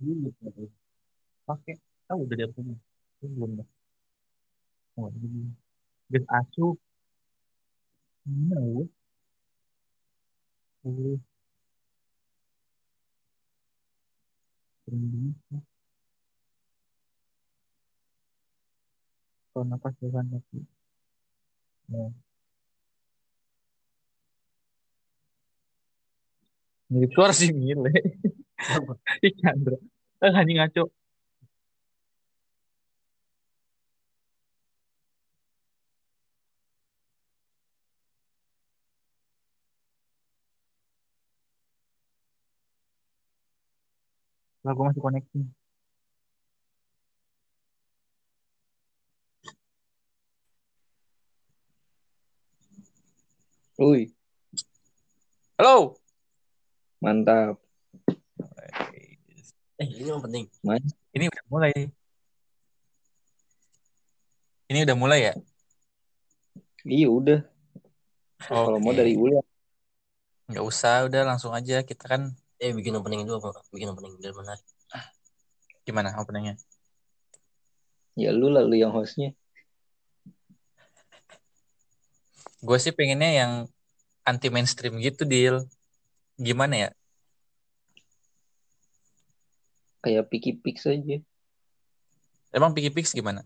dulu pakai. Tahu udah dia punya belum dah. Oh ini gas gue oh. Bisa kalau napas jalan lagi ya Mirip keluar sih Ih Chandra. Eh anjing ngaco. Lah gue masih connecting. Woi, Halo. mantap. Eh, ini yang penting. Mas, Ini udah mulai. Ini udah mulai ya? iya udah. Kalau mau dari ulang. Nggak usah, udah langsung aja. Kita kan Eh, bikin opening dulu apa? Bikin opening biar menarik. gimana openingnya? Ya lu lah, lu yang hostnya. Gue sih pengennya yang anti mainstream gitu, Deal. Gimana ya? Kayak Piki Pix aja. Emang Piki Pix gimana?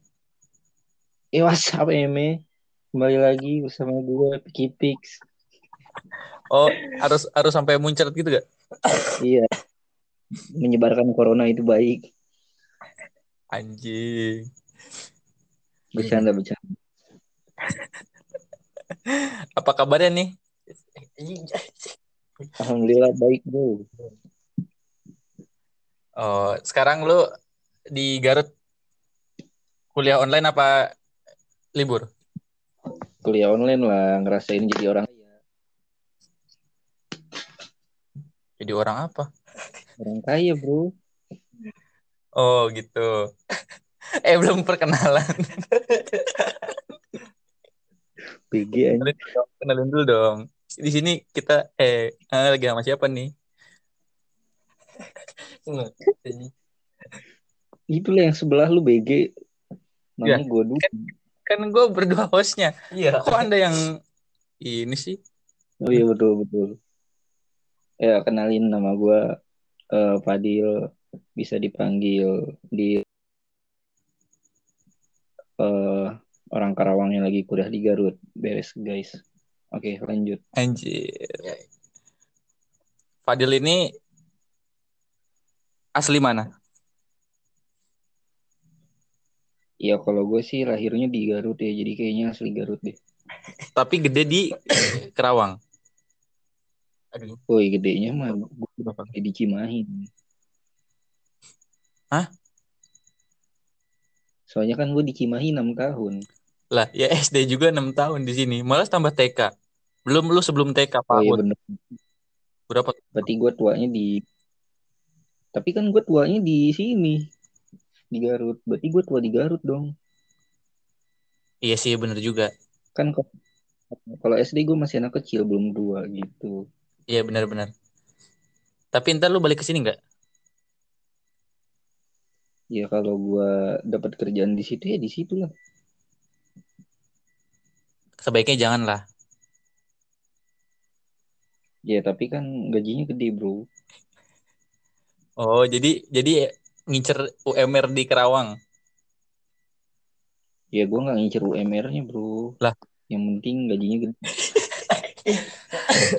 Eh, WhatsApp Eme. Kembali lagi bersama gue, Piki Pix. Oh, harus harus sampai muncrat gitu gak? Iya. Menyebarkan corona itu baik. Anjing. Bercanda, bercanda. Apa kabarnya nih? Alhamdulillah baik, bro. Oh, sekarang lu di Garut kuliah online apa libur? Kuliah online lah, ngerasain jadi orang Jadi orang apa? orang kaya, bro. Oh, gitu. eh, belum perkenalan. PG. Kenalin kenalin dulu dong. Di sini kita eh eh, lagi sama siapa nih? Itulah yang sebelah lu BG. Ya. Namanya gue dulu. Kan gue berdua hostnya. Iya. Kok Anda yang ini sih? Oh iya betul betul. Ya kenalin nama gue eh, Fadil bisa dipanggil di eh, orang Karawang yang lagi kuliah di Garut. Beres guys. Oke lanjut. Anjir. Ya. Fadil ini asli mana? Ya kalau gue sih lahirnya di Garut ya jadi kayaknya asli Garut deh. Tapi gede di Kerawang. Aduh. Woi gedenya mah gue udah pakai di Cimahi. Hah? Soalnya kan gue di Cimahi 6 tahun. Lah, ya SD juga 6 tahun di sini. Malah tambah TK. Belum lu sebelum TK Oh iya bener. Berapa? Berarti gue tuanya di Tapi kan gue tuanya di sini. Di Garut. Berarti gue tua di Garut dong. Iya sih, bener juga. Kan kalau SD gue masih anak kecil belum tua gitu. Iya, benar-benar. Tapi ntar lu balik ke sini nggak? Ya kalau gue dapat kerjaan di situ ya di situ lah. Sebaiknya jangan lah. Ya tapi kan gajinya gede bro. Oh, jadi jadi ngincer UMR di Kerawang. Ya gue nggak ngincer UMR-nya bro. Lah. Yang penting gajinya gede.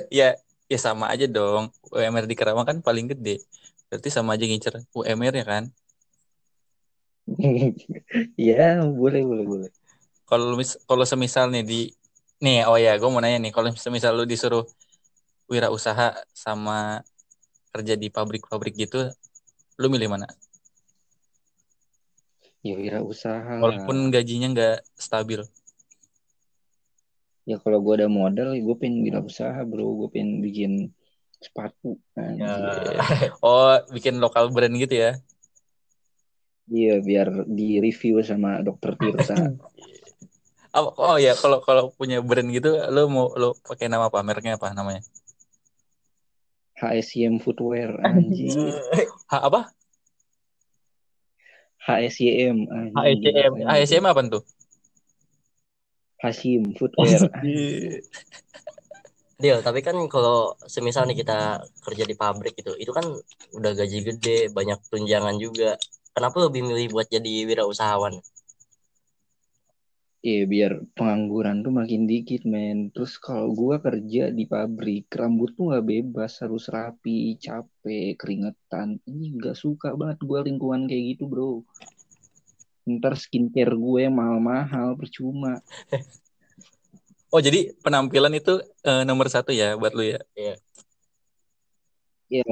Ya, ya sama aja dong. UMR di Kerawang kan paling gede. Berarti sama aja ngincer UMR ya kan? ya boleh boleh boleh. Kalau kalau semisal nih di nih oh ya, gue mau nanya nih, kalau semisal lu disuruh wirausaha sama kerja di pabrik-pabrik gitu, lu milih mana? Ya wira usaha. Walaupun gajinya nggak stabil. Ya kalau gue ada modal, gue pengen wira usaha bro. Gue pengen bikin sepatu. Anjir. Ya. Oh, bikin lokal brand gitu ya? Iya biar di review sama dokter Tirsa. Oh, oh ya, kalau kalau punya brand gitu, lu mau lu pakai nama apa? Mereknya apa namanya? HSM Footwear anjir. Ha, apa? HSYM. anjing, bahasanya. HSCM apa tuh? Hashim Footwear. Deal, tapi kan kalau semisal nih kita kerja di pabrik gitu, itu kan udah gaji gede, banyak tunjangan juga. Kenapa lebih milih buat jadi wirausahawan? Iya biar pengangguran tuh makin dikit men. Terus kalau gua kerja di pabrik, rambut tuh nggak bebas, harus rapi, capek, keringetan. Ini nggak suka banget gua lingkungan kayak gitu bro. Ntar skincare gue mahal-mahal, percuma. Oh jadi penampilan itu eh, nomor satu ya buat lu ya. Ya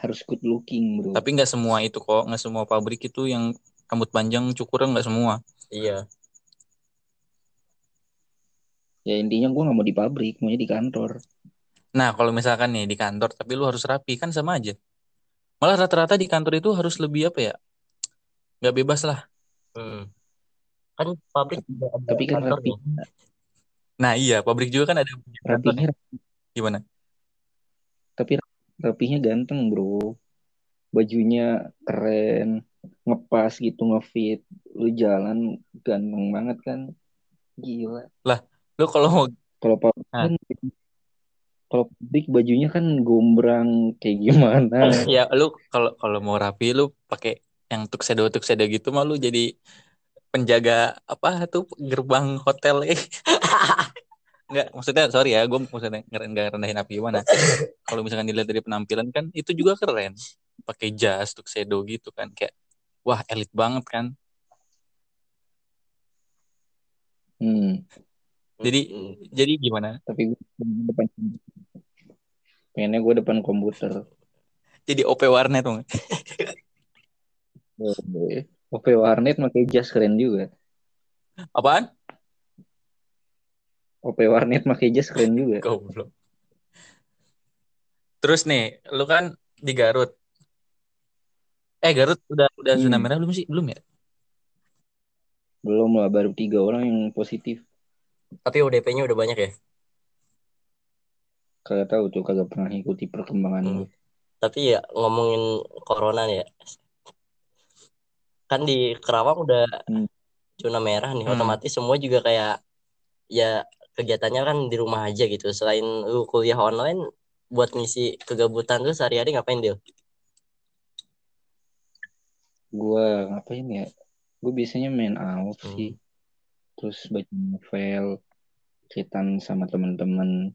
harus good looking bro. Tapi nggak semua itu kok, nggak semua pabrik itu yang rambut panjang cukur nggak semua. Iya, Ya intinya gua nggak mau di pabrik, maunya di kantor. Nah kalau misalkan nih di kantor, tapi lu harus rapi kan sama aja. Malah rata-rata di kantor itu harus lebih apa ya? Nggak bebas lah. Hmm. Kan pabrik juga ada Tapi kan kantor rapi, nih. Nah iya, pabrik juga kan ada rapinya, Gimana? tapi rapinya ganteng bro. Bajunya keren, ngepas gitu, ngefit. Lu jalan ganteng banget kan. Gila. Lu kalau mau Kalau Ah. kan, kalau pabrik bajunya kan gombrang kayak gimana? ya lu kalau kalau mau rapi lu pakai yang tuxedo tuxedo gitu mah lu jadi penjaga apa tuh gerbang hotel eh. Enggak, maksudnya sorry ya, gue maksudnya nggak rendahin api gimana. Kalau misalkan dilihat dari penampilan kan itu juga keren. Pakai jas, tuxedo gitu kan kayak wah elit banget kan. Hmm, Jadi Hmm. jadi gimana? tapi gue depan pengennya gue depan komputer. Jadi OP warnet dong. OP warnet pakai jas keren juga. Apaan? OP warnet pakai jas keren juga. Goblok. Terus nih, lu kan di Garut. Eh Garut udah udah Hmm. zona merah belum sih? Belum ya? Belum lah, baru tiga orang yang positif. Tapi UDP-nya udah banyak ya. Kagak tahu tuh, kagak pernah ikuti perkembangan Hmm. Tapi ya ngomongin corona ya. Kan di Kerawang udah Hmm. zona merah nih, Hmm. otomatis semua juga kayak ya kegiatannya kan di rumah aja gitu. Selain lu kuliah online, buat ngisi kegabutan lu sehari-hari ngapain dia? Gue ngapain ya? Gue biasanya main AoV Hmm. sih. Terus baca novel, chatan sama teman-teman,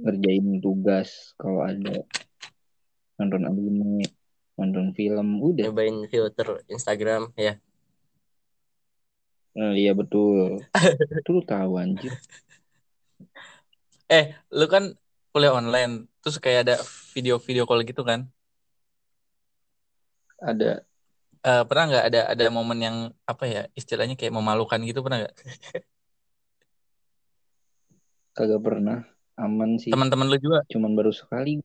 ngerjain tugas kalau ada, nonton anime, nonton film, udah. Nyobain filter Instagram ya. Nah, iya betul. Itu lu tahu anjir. Eh, lu kan kuliah online, terus kayak ada video-video call gitu kan? Ada Eh, pernah nggak ada ada momen yang apa ya istilahnya kayak memalukan gitu pernah nggak? kagak pernah aman sih. Teman-teman lu juga? Cuman baru sekali.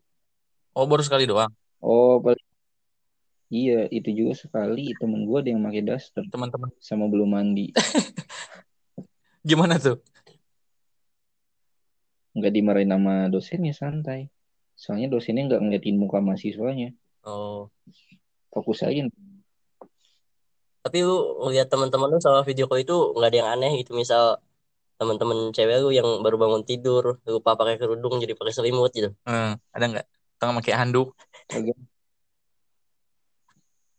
Oh baru sekali doang. Oh, paling Iya, itu juga sekali temen gue ada yang pakai daster Teman-teman sama belum mandi. gimana tuh? Nggak dimarahin sama dosennya santai. Soalnya dosennya nggak ngeliatin muka mahasiswanya. Oh. Fokus aja. Tapi lu ngeliat teman-teman lu sama video call itu nggak ada yang aneh gitu. Misal teman-teman cewek lu yang baru bangun tidur lupa pakai kerudung jadi pakai selimut gitu. Eh, ada nggak? Tengah pakai handuk. Kagak.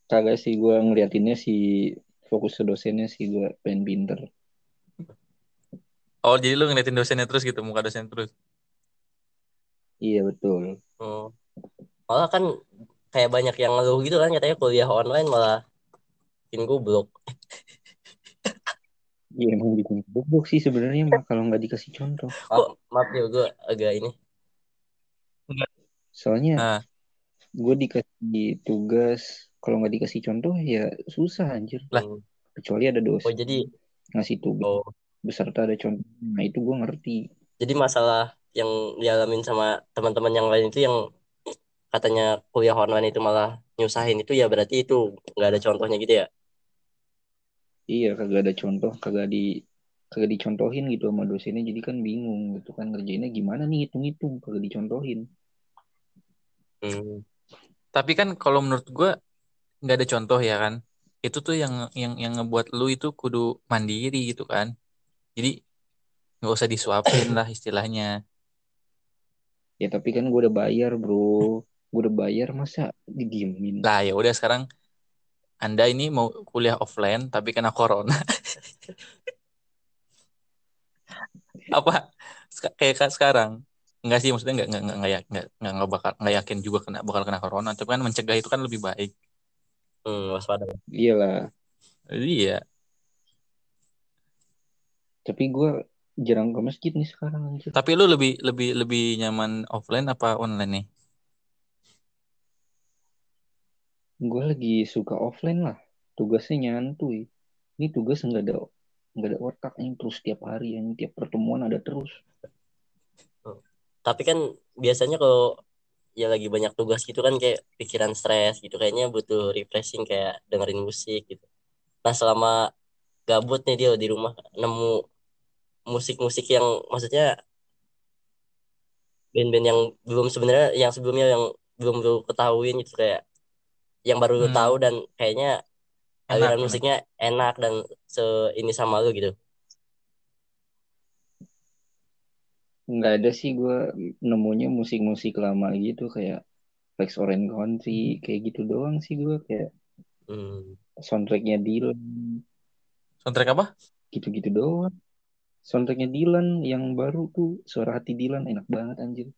Kagak sih gue ngeliatinnya si fokus ke dosennya sih gue pengen pinter. Oh jadi lu ngeliatin dosennya terus gitu, muka dosen terus. Iya betul. Hmm. Malah kan kayak banyak yang ngeluh gitu kan katanya kuliah online malah bikin goblok. Iya emang bikin goblok sih sebenarnya mah kalau nggak dikasih contoh. Maaf, maaf ya gue agak ini. Soalnya Nah, gue dikasih tugas kalau nggak dikasih contoh ya susah anjir. Lah. Kecuali ada Oh dosen jadi ngasih tugas oh beserta ada contoh. Nah itu gue ngerti. jadi masalah yang dialamin sama teman-teman yang lain itu yang katanya kuliah online itu malah nyusahin itu ya berarti itu nggak ada contohnya gitu ya. Iya kagak ada contoh, kagak di kagak dicontohin gitu sama dosennya jadi kan bingung gitu kan ngerjainnya gimana nih hitung-hitung kagak dicontohin. Hmm. tapi kan kalau menurut gua nggak ada contoh ya kan itu tuh yang yang yang ngebuat lu itu kudu mandiri gitu kan jadi nggak usah disuapin lah istilahnya Ya tapi kan gue udah bayar bro. Gue udah bayar masa didiemin. lah ya udah sekarang anda ini mau kuliah offline tapi kena corona. Apa? Sek- kayak ka- sekarang. Enggak sih maksudnya nggak nggak nggak nggak ya- nggak nggak nggak bakal nggak yakin juga kena bakal kena corona. Tapi kan mencegah itu kan lebih baik. Hmm, waspada. Iyalah. iya. Tapi gue jarang ke masjid nih sekarang anjir. tapi lu lebih lebih lebih nyaman offline apa online nih Gue lagi suka offline lah. Tugasnya nyantui. Ini tugas nggak ada nggak ada otak yang terus tiap hari yang tiap pertemuan ada terus. tapi kan biasanya kalau ya lagi banyak tugas gitu kan kayak pikiran stres gitu kayaknya butuh refreshing kayak dengerin musik gitu nah selama gabut nih dia di rumah nemu musik-musik yang maksudnya band-band yang belum sebenarnya yang sebelumnya yang belum lu ketahuin gitu kayak yang baru lu Hmm. tahu dan kayaknya Enak, aliran enak. musiknya enak dan se ini sama lu gitu Nggak ada sih gue nemunya musik-musik lama gitu kayak Flex Orange Country kayak gitu doang sih gue kayak hmm. soundtracknya Dylan soundtrack apa gitu-gitu doang. Soundtracknya Dylan yang baru tuh suara hati Dylan enak banget anjir.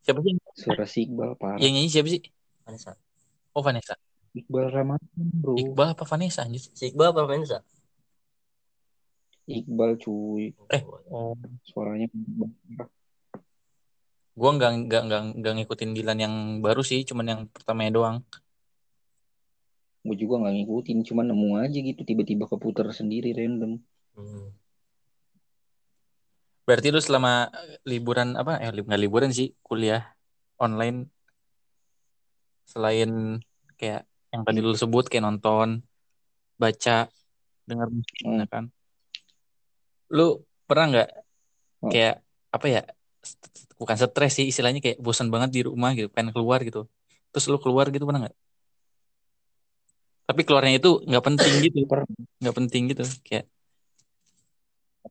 siapa sih Suara si Iqbal parah. yang nyanyi siapa sih Vanessa oh Vanessa Iqbal Ramadan bro. Iqbal apa Vanessa anjir si Iqbal apa Vanessa Iqbal cuy. eh oh Suaranya gua nggak nggak nggak nggak ngikutin Dilan yang baru sih cuman yang pertamanya doang Gue juga nggak ngikutin, cuma nemu aja gitu tiba-tiba keputar sendiri random. hmm. berarti lu selama liburan apa eh nggak liburan sih kuliah online selain kayak yang tadi lu sebut kayak nonton baca dengar musik Hmm. ya kan lu pernah nggak Oh. kayak apa ya st- bukan stres sih istilahnya kayak bosan banget di rumah gitu pengen keluar gitu terus lu keluar gitu pernah nggak tapi keluarnya itu nggak penting gitu Pernah. nggak penting gitu kayak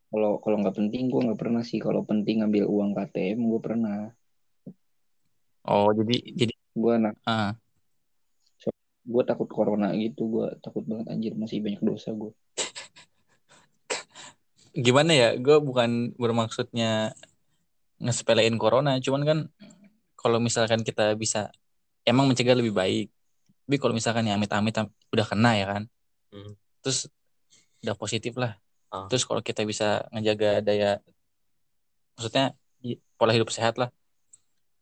Kalau kalau nggak penting gue nggak pernah sih. Kalau penting ngambil uang KTM gue pernah. oh jadi jadi Gue anak ah gue takut corona gitu. Gue takut banget anjir masih banyak dosa gue. gimana ya gue bukan bermaksudnya ngesepelein corona cuman kan kalau misalkan kita bisa emang mencegah lebih baik tapi kalau misalkan ya amit-amit am- udah kena ya kan Hmm. terus udah positif lah Ah. terus kalau kita bisa ngejaga daya maksudnya pola hidup sehat lah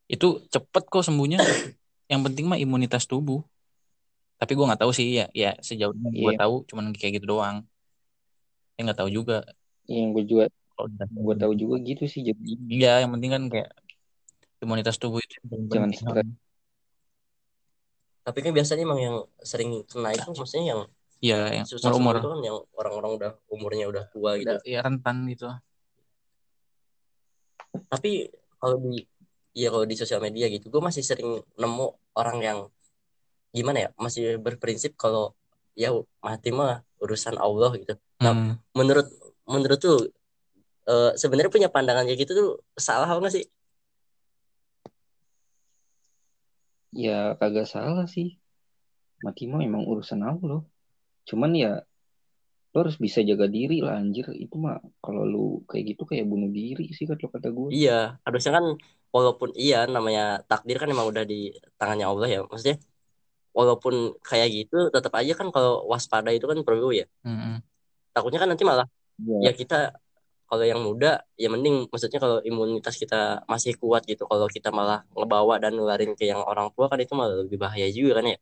itu cepet kok sembuhnya yang penting mah imunitas tubuh tapi gue nggak tahu sih ya ya sejauh ini gue Iya. tahu cuman kayak gitu doang ya nggak tahu juga Yang gue juga udah- gue tahu juga gitu sih. Jadi Iya, yang penting kan kayak imunitas tubuh itu Jangan stres. tapi kan biasanya emang yang sering kena itu maksudnya yang Iya, yang susah umur sembuh itu kan yang orang-orang udah umurnya udah tua gitu udah ya rentan gitu. tapi kalau di ya kalau di sosial media gitu gue masih sering nemu orang yang gimana ya masih berprinsip kalau ya mati mah urusan Allah gitu Nah, Hmm. menurut menurut tuh eh, sebenarnya punya pandangan kayak gitu tuh salah apa nggak sih ya kagak salah sih. Mati mah emang urusan Allah. Cuman ya lo harus bisa jaga diri lah anjir. Itu mah kalau lu kayak gitu kayak bunuh diri sih kalau kata gue. iya harusnya kan walaupun iya namanya takdir kan emang udah di tangannya Allah ya maksudnya walaupun kayak gitu tetap aja kan kalau waspada itu kan perlu ya Mm-mm. takutnya kan nanti malah Ya, ya kita kalau yang muda ya mending maksudnya kalau imunitas kita masih kuat gitu kalau kita malah ngebawa dan nularin ke yang orang tua kan itu malah lebih bahaya juga kan ya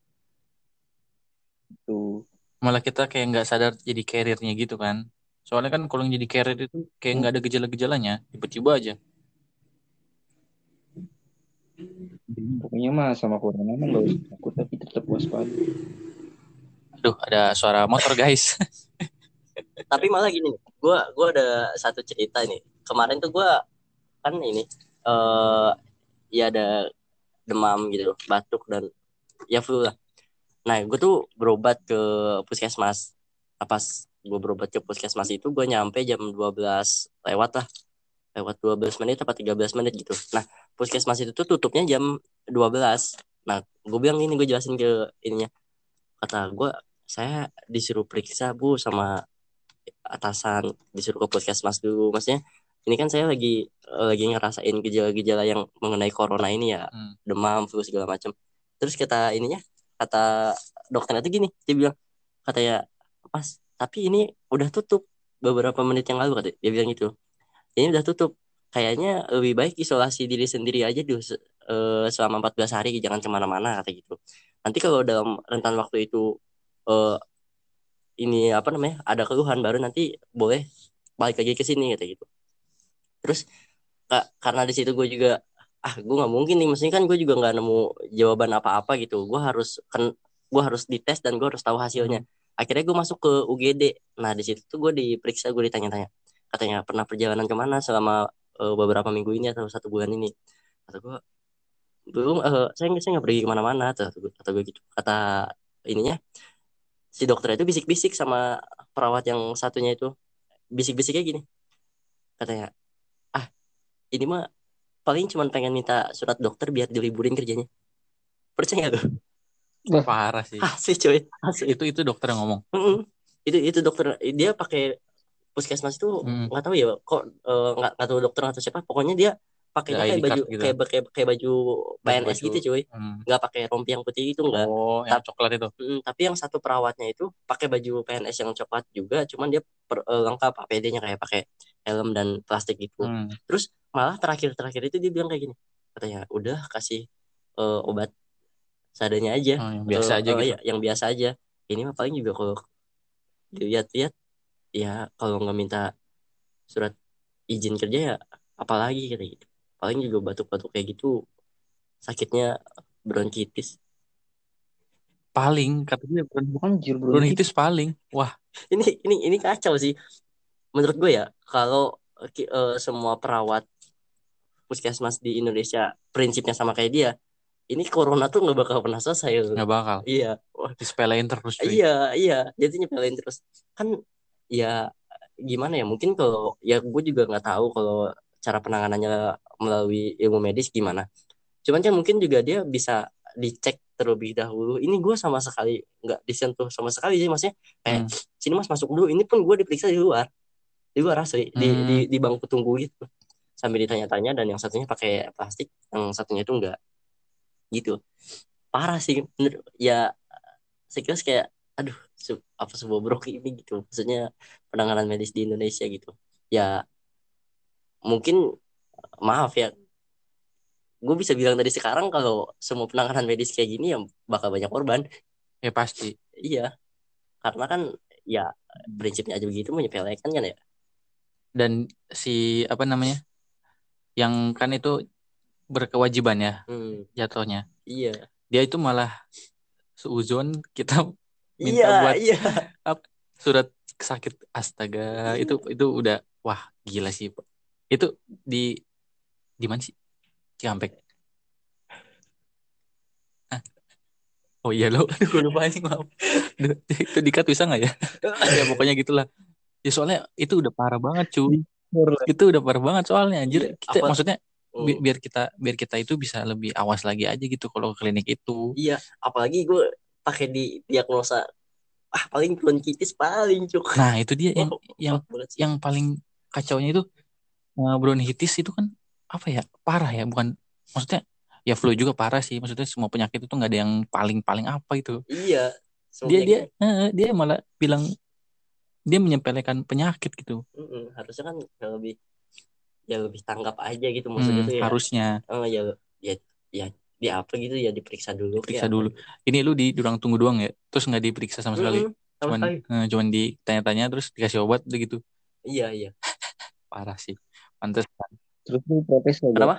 tuh. Malah kita kayak nggak sadar jadi carrier-nya gitu kan. Soalnya kan kalau yang jadi carrier itu kayak nggak ada gejala-gejalanya, tiba-tiba aja. Pokoknya mah sama corona mah gak usah takut tapi tetap waspada. Aduh, ada suara motor guys. tapi malah gini nih gue gua ada satu cerita nih kemarin tuh gue kan ini eh ya ada demam gitu batuk dan ya flu lah nah gue tuh berobat ke puskesmas. Nah, pas gue berobat ke puskesmas itu gue nyampe jam 12 lewat lah. Lewat 12 menit apa 13 menit gitu. Nah puskesmas itu tuh tutupnya jam 12 nah gue bilang ini gue jelasin ke ininya. Kata gue saya disuruh periksa bu sama atasan disuruh ke puskesmas dulu. Maksudnya ini kan saya lagi eh, lagi ngerasain gejala-gejala yang mengenai corona ini ya. Hmm. demam flu segala macam terus kata ininya kata dokternya tuh gini dia bilang katanya pas tapi ini udah tutup beberapa menit yang lalu kata dia bilang gitu. Ini udah tutup. Kayaknya lebih baik isolasi diri sendiri aja dulu eh, selama 14 hari jangan ke mana-mana kata gitu. Nanti kalau dalam rentan waktu itu eh, ini apa namanya ada keluhan baru nanti boleh balik lagi ke sini kata gitu. Terus ka- karena di situ gue juga ah gue nggak mungkin nih maksudnya kan gue juga nggak nemu jawaban apa-apa gitu. Gue harus kan gue harus dites dan gue harus tahu hasilnya. Akhirnya gue masuk ke UGD nah di situ tuh gue diperiksa gue ditanya-tanya. Katanya pernah perjalanan ke mana selama eh, beberapa minggu ini atau satu bulan ini? Kata gue belum eh, saya nggak saya nggak pergi ke mana-mana. Kata gue kata gue gitu. Kata ininya si dokter itu bisik-bisik sama perawat yang satunya itu. Bisik-bisiknya gini. Katanya ah ini mah paling cuma pengen minta surat dokter biar diliburin kerjanya percaya gak tuh Parah sih. asli cuy asli Itu itu dokter yang ngomong. Mm-mm. itu itu dokter dia pakai puskesmas itu Hmm. nggak tahu ya kok eh, nggak nggak tahu dokter atau siapa pokoknya dia pakainya Ada kayak baju gitu. kayak kayak kayak baju PNS Baju- gitu cuy Hmm. nggak pakai rompi yang putih itu nggak Oh, yang coklat itu. Mm, tapi yang satu perawatnya itu pakai baju PNS yang coklat juga, cuman dia per- eh, lengkap APD-nya kayak pakai helm dan plastik gitu. Hmm. Terus malah terakhir-terakhir itu dia bilang kayak gini, katanya udah kasih eh, obat seadanya aja, Oh, yang biasa Eh, aja eh, gitu. ya, yang biasa aja. Ini mah paling juga kalau dilihat-lihat, ya kalau nggak minta surat izin kerja ya apalagi kata gitu. Paling juga batuk-batuk kayak gitu, sakitnya bronkitis. Paling kata dia bron- Anjir bro. bronkitis paling. Wah, ini ini ini kacau sih menurut gue ya kalau eh, semua perawat puskesmas di Indonesia prinsipnya sama kayak dia ini corona tuh nggak bakal pernah selesai loh. nggak bakal. iya Wah, Disepelein terus cuy. iya iya jadi nyepelin terus kan ya gimana ya mungkin kalau ya gue juga nggak tahu kalau cara penanganannya melalui ilmu medis gimana. Cuman kan mungkin juga dia bisa dicek terlebih dahulu. Ini gue sama sekali nggak disentuh sama sekali sih maksudnya kayak Hmm. sini mas masuk dulu. Ini pun gue diperiksa di luar. Di luar asli di, Hmm. di di bangku tunggu gitu. Sambil ditanya-tanya dan yang satunya pakai plastik yang satunya itu enggak gitu. Parah sih Bener. ya sekilas kayak aduh se- apa sebuah brok ini gitu. Maksudnya penanganan medis di Indonesia gitu. Ya mungkin maaf ya gue bisa bilang dari sekarang kalau semua penanganan medis kayak gini ya bakal banyak korban Ya pasti. iya karena kan ya prinsipnya aja begitu menyepelekan kan ya Dan si apa namanya? Yang kan itu berkewajiban ya Hmm, jatuhnya. iya Dia itu malah seuzon kita Minta iya buat- iya surat sakit astaga itu itu udah wah gila sih. Itu di di mana sih? Cikampek. Hah? oh iya lo aduh gue lupa anjing maaf. Itu dikat bisa nggak ya? Ya pokoknya gitulah. Ya soalnya itu udah parah banget cuy itu udah parah banget soalnya anjir. Iya, kita apa- maksudnya bi- biar kita biar kita itu bisa lebih awas lagi aja gitu kalau ke klinik itu. Iya apalagi gue pakai di diagnosa ah paling bronkitis paling cuk. Nah itu dia yang Oh, yang yang paling kacaunya itu eh, bronkitis itu kan apa ya? Parah ya bukan maksudnya ya flu juga parah sih. Maksudnya semua penyakit itu nggak ada yang paling paling apa itu iya dia dia sebenarnya eh, dia malah bilang dia menyepelekan penyakit gitu. Mm-mm, harusnya kan ya lebih ya lebih tanggap aja gitu maksudnya Hmm, tuh ya. harusnya. Oh ya ya ya di apa gitu ya diperiksa dulu periksa ya. dulu. Ini lu di ruang tunggu doang ya? Terus nggak diperiksa sama sekali? Mm-mm, sama cuman sekali. eh, cuman ditanya-tanya terus dikasih obat gitu. Iya iya. Parah sih pantes Terus lu protes kagak? Kenapa?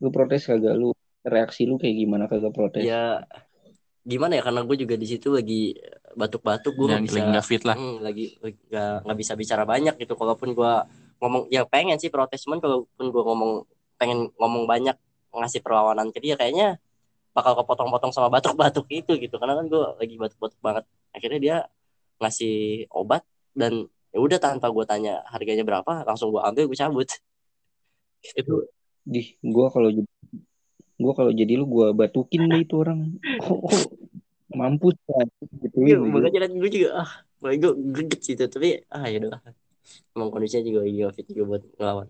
Lu protes kagak? Lu reaksi lu kayak gimana kagak protes? ya gimana ya karena gue juga di situ lagi batuk-batuk gue nggak bisa lagi nggak fit lah Hmm, lagi nggak nggak bisa bicara banyak gitu kalaupun gua ngomong ya pengen sih protes cuman kalaupun gua ngomong pengen ngomong banyak ngasih perlawanan ke dia kayaknya bakal kepotong-potong sama batuk-batuk itu gitu karena kan gue lagi batuk-batuk banget akhirnya dia ngasih obat dan ya udah tanpa gue tanya harganya berapa langsung gue ambil gue cabut. Itu Di gua kalau jadi gua kalau jadi lu gua batukin deh itu orang. Oh, oh, mampus kan gitu iya makanya kan gue juga ah gue greget gitu. Tapi ah ya udah emang kondisinya juga lagi fit juga buat ngelawan.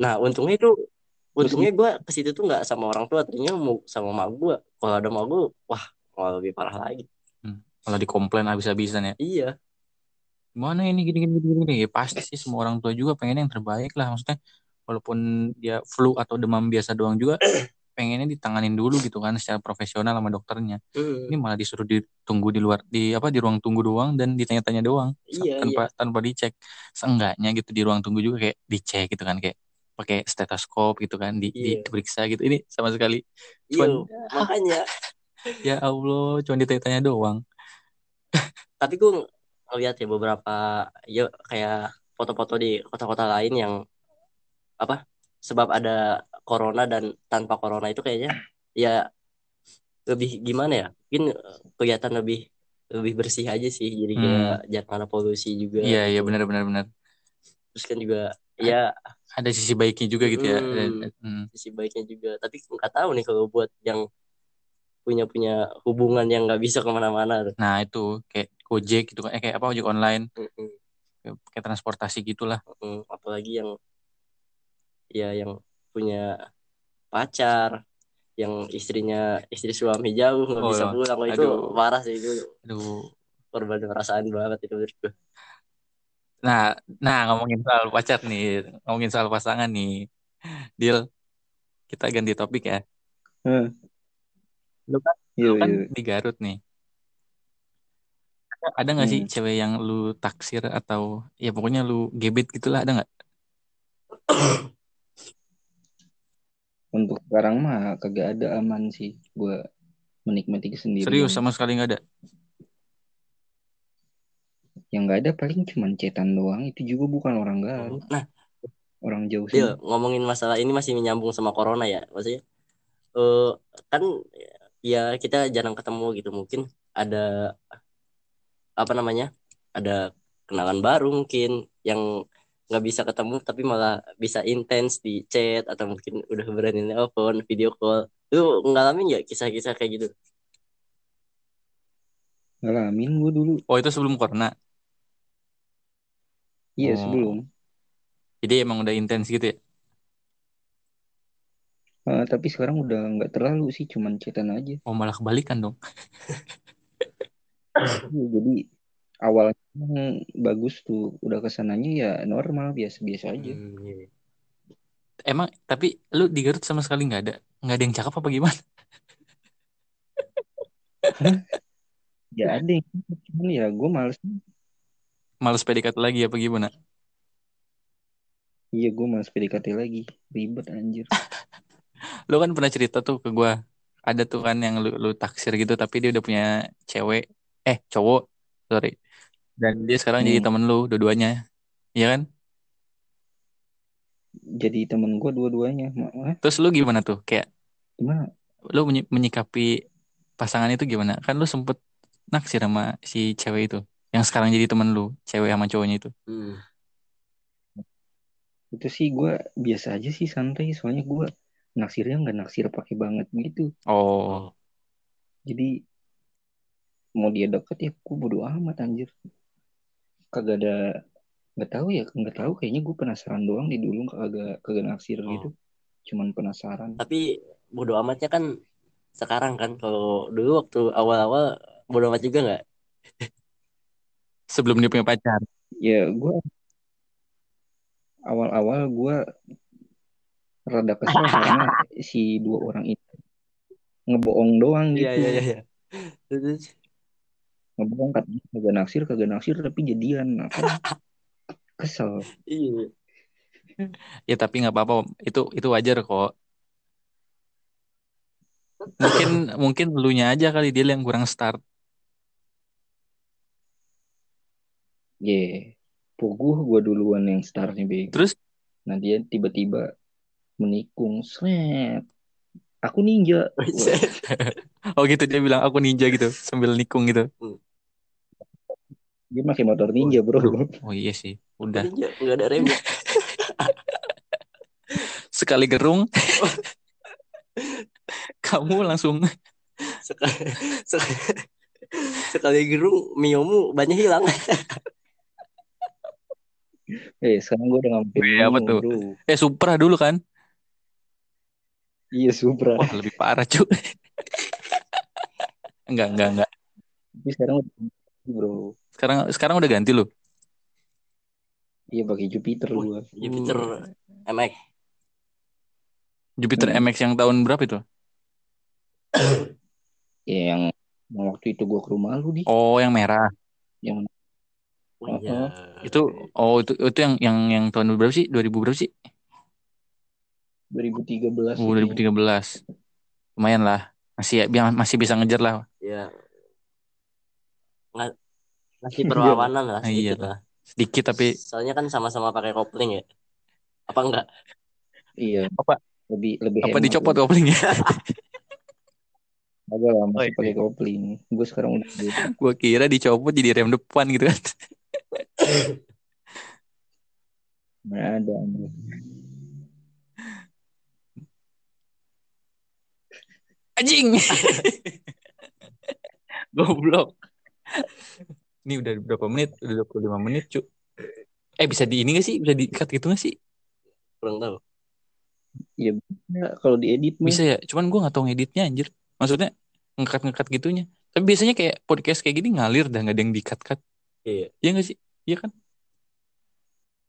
Nah untungnya itu untungnya gue ke situ tuh nggak sama orang tua ternyata mau sama mak gue kalau ada mak gue wah malah lebih parah lagi. Malah dikomplain habis-habisan ya. iya Gimana ini gini gini gini gini. Ya, pasti sih semua orang tua juga pengen yang terbaik lah maksudnya. Walaupun dia flu atau demam biasa doang juga pengennya ditanganin dulu gitu kan secara profesional sama dokternya. Hmm. Ini malah disuruh ditunggu di luar di apa di ruang tunggu doang dan ditanya-tanya doang Iya, tanpa tanpa dicek. Seenggaknya gitu di ruang tunggu juga kayak dicek gitu kan kayak pakai stetoskop gitu kan di, Iya. diperiksa gitu. Ini sama sekali iya cuman makanya ya Allah cuma ditanya-tanya doang. tapi gue ngeliat ya beberapa ya kayak foto-foto di kota-kota lain yang apa sebab ada corona dan tanpa corona itu kayaknya ya lebih gimana ya mungkin eh, kelihatan lebih lebih bersih aja sih jadi kayak jarang ada polusi juga Hmm. Iya iya benar benar benar. terus kan juga ya Ada sisi baiknya juga gitu ya. Hmm. Dan- hmm. sisi baiknya juga tapi nggak tahu nih kalau buat yang punya punya hubungan yang nggak bisa ke mana-mana tuh. Nah itu kayak Gojek gitu kan, eh, kayak apa ojek online, Mm-mm. kayak, kayak transportasi gitulah. Mm, apalagi yang ya yang punya pacar yang istrinya istri suami jauh nggak Oh, bisa pulang Oh, itu parah sih itu Aduh. korban perasaan banget itu menurut gue Nah, nah ngomongin soal pacar nih, ngomongin soal pasangan nih, Deal. Kita ganti topik ya. Hah, Lu kan, iya, lu kan iya. di Garut nih. Ada nggak sih Hmm. cewek yang lu taksir atau ya pokoknya lu gebet gitulah ada nggak? Untuk sekarang mah kagak ada aman sih gua menikmati kesendirian. Serius sama sekali nggak ada. Yang nggak ada paling cuman cetan doang. Itu juga bukan orang Garut, nah orang jauh sih. ngomongin masalah ini masih menyambung sama corona ya maksudnya eh kan ya kita jarang ketemu gitu mungkin ada apa namanya ada kenalan baru mungkin yang nggak bisa ketemu tapi malah bisa intens di chat atau mungkin udah berani nelpon video call lu ngalamin nggak kisah-kisah kayak gitu Ngalamin gua dulu. Oh itu sebelum corona. Iya Oh. sebelum. Jadi emang udah intens gitu ya. Eh, tapi sekarang udah nggak terlalu sih, cuman cetan aja. Oh malah kebalikan dong. Iya, jadi awalnya bagus tuh, udah ke sananya ya normal biasa-biasa aja. Hmm, iya. Emang tapi lu di Garut sama sekali nggak ada nggak ada yang cakep apa gimana? Ya ada yang cuman ya gue males. Males PDKT lagi apa gimana? Iya gue males PDKT lagi, ribet anjir. Lu kan pernah cerita tuh ke gua. Ada tuh kan yang lu, lu taksir gitu tapi dia udah punya cewek eh cowok sorry dan dia sekarang jadi Hmm. temen lu dua-duanya Iya kan Jadi temen gue dua-duanya. Terus lu gimana tuh kayak Gimana? lu menyi- menyikapi pasangan itu gimana kan lu sempet naksir sama si cewek itu yang sekarang jadi temen lu cewek sama cowoknya itu Hmm. Itu sih gue biasa aja sih santai. Soalnya gue naksirnya nggak naksir pakai banget gitu. oh Jadi mau dia deket ya gue bodo amat anjir. Kagak ada nggak tahu ya nggak tahu kayaknya gue penasaran doang di dulu kagak kagak naksir Oh. gitu. Cuman penasaran. tapi bodo amatnya kan sekarang kan kalau dulu waktu awal-awal bodo amat juga nggak sebelum dia punya pacar Ya gue awal-awal gue rada kesel karena si dua orang itu ngebohong doang gitu. iya iya iya Terus- Ngebohong katanya kagak naksir kagak naksir tapi jadian. Kan kesel. iya ya tapi nggak apa-apa itu itu wajar kok mungkin mungkin lu nya aja kali dia yang kurang start Ye, puguh gue duluan yang startnya bego. terus Nah dia tiba-tiba menikung, seret. Aku ninja. oh gitu dia bilang aku ninja gitu sambil nikung gitu. Dia pakai motor ninja, Bro. Oh iya sih, udah. Ninja, nggak ada remnya. Sekali gerung kamu langsung Sekali, sekali, sekali gerung miomu banyak hilang. Eh, sekarang gue udah pakai Wih, apa tuh? Bro. eh Supra dulu kan. Iya, Supra. Wah, lebih parah, cu. enggak, enggak, enggak. Tapi sekarang udah ganti, Bro. Sekarang sekarang udah ganti loh. Iya, pakai Jupiter gua. Jupiter MX. Jupiter Hmm. MX yang tahun berapa itu? Ya, yang, yang waktu itu gua ke rumah lu di Oh, yang merah. yang Oh, iya. Itu oh itu itu yang yang yang tahun berapa sih? 2000 berapa sih? 2013 Oh, itu. 2013. Lumayan lah. Masih ya, masih bisa ngejar lah. Ya. Nggak, ngasih perlawanan lah Ah, iya sedikit lah. Sedikit tapi Soalnya kan sama-sama pakai kopling ya. Apa enggak? Iya. Apa? Lebih lebih apa hemat dicopot lah. koplingnya? Agak lah masih Oh, iya. pakai kopling. Gue sekarang udah. Gua kira dicopot jadi rem depan gitu kan. Nggak ada. Anjing. Goblok. Ini udah berapa menit? Udah 25 menit, cu. Eh bisa di ini gak sih? Bisa di-cut gitu gak sih? Kurang tahu. Iya, kalau diedit mah. Bisa ya, cuman gua gak tahu ngeditnya anjir. Maksudnya ngekat-ngekat gitunya. Tapi biasanya kayak podcast kayak gini ngalir dah gak ada yang di-cut-cut. Iya. Iya gak sih? Iya kan?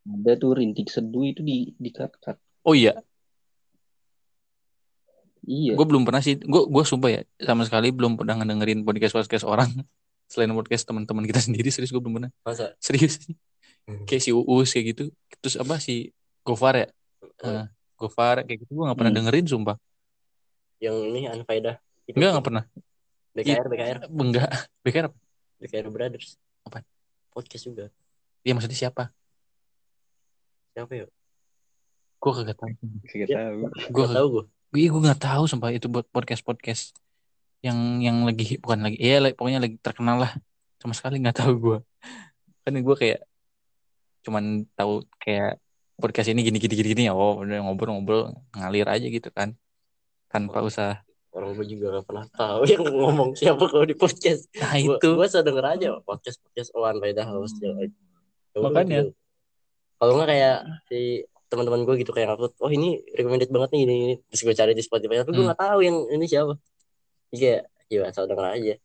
Ada tuh rintik seduh itu di di cut cut. Oh iya, Iya. gue belum pernah sih. Gue gue sumpah ya, sama sekali belum pernah ngedengerin podcast podcast orang selain podcast teman-teman kita sendiri. Serius gue belum pernah. Masa? Serius. Hmm. Kayak si Uus kayak gitu. Terus apa si Gofar ya? Nah, Gofar kayak gitu gue gak pernah Hmm. dengerin sumpah. Yang ini Anfaedah. Itu Enggak gak pernah. BKR, BKR. Enggak. BKR apa? BKR Brothers. Apa? Podcast juga. Iya maksudnya siapa? Siapa ya? Gue kagak tahu. Kagak Ya. tahu. Gue Gak tahu gue. Iya gue nggak tahu sumpah itu buat podcast podcast yang yang lagi bukan lagi iya like, pokoknya lagi terkenal lah sama sekali nggak tahu gue kan gue kayak cuman tahu kayak podcast ini gini gini gini gini oh udah ngobrol-ngobrol ngalir aja gitu kan tanpa usah Orang gue juga gak pernah tahu yang ngomong siapa kalau di podcast. nah Gua- itu Gue sedang denger aja podcast podcast Owan Faedah host. Ya udah, Makanya. Kalau nggak kayak si teman-teman gue gitu kayak upload, oh ini recommended banget nih ini, ini. Terus gue cari di Spotify, tapi gue Hmm. nggak tahu yang ini siapa. Jadi kayak, ya asal denger aja.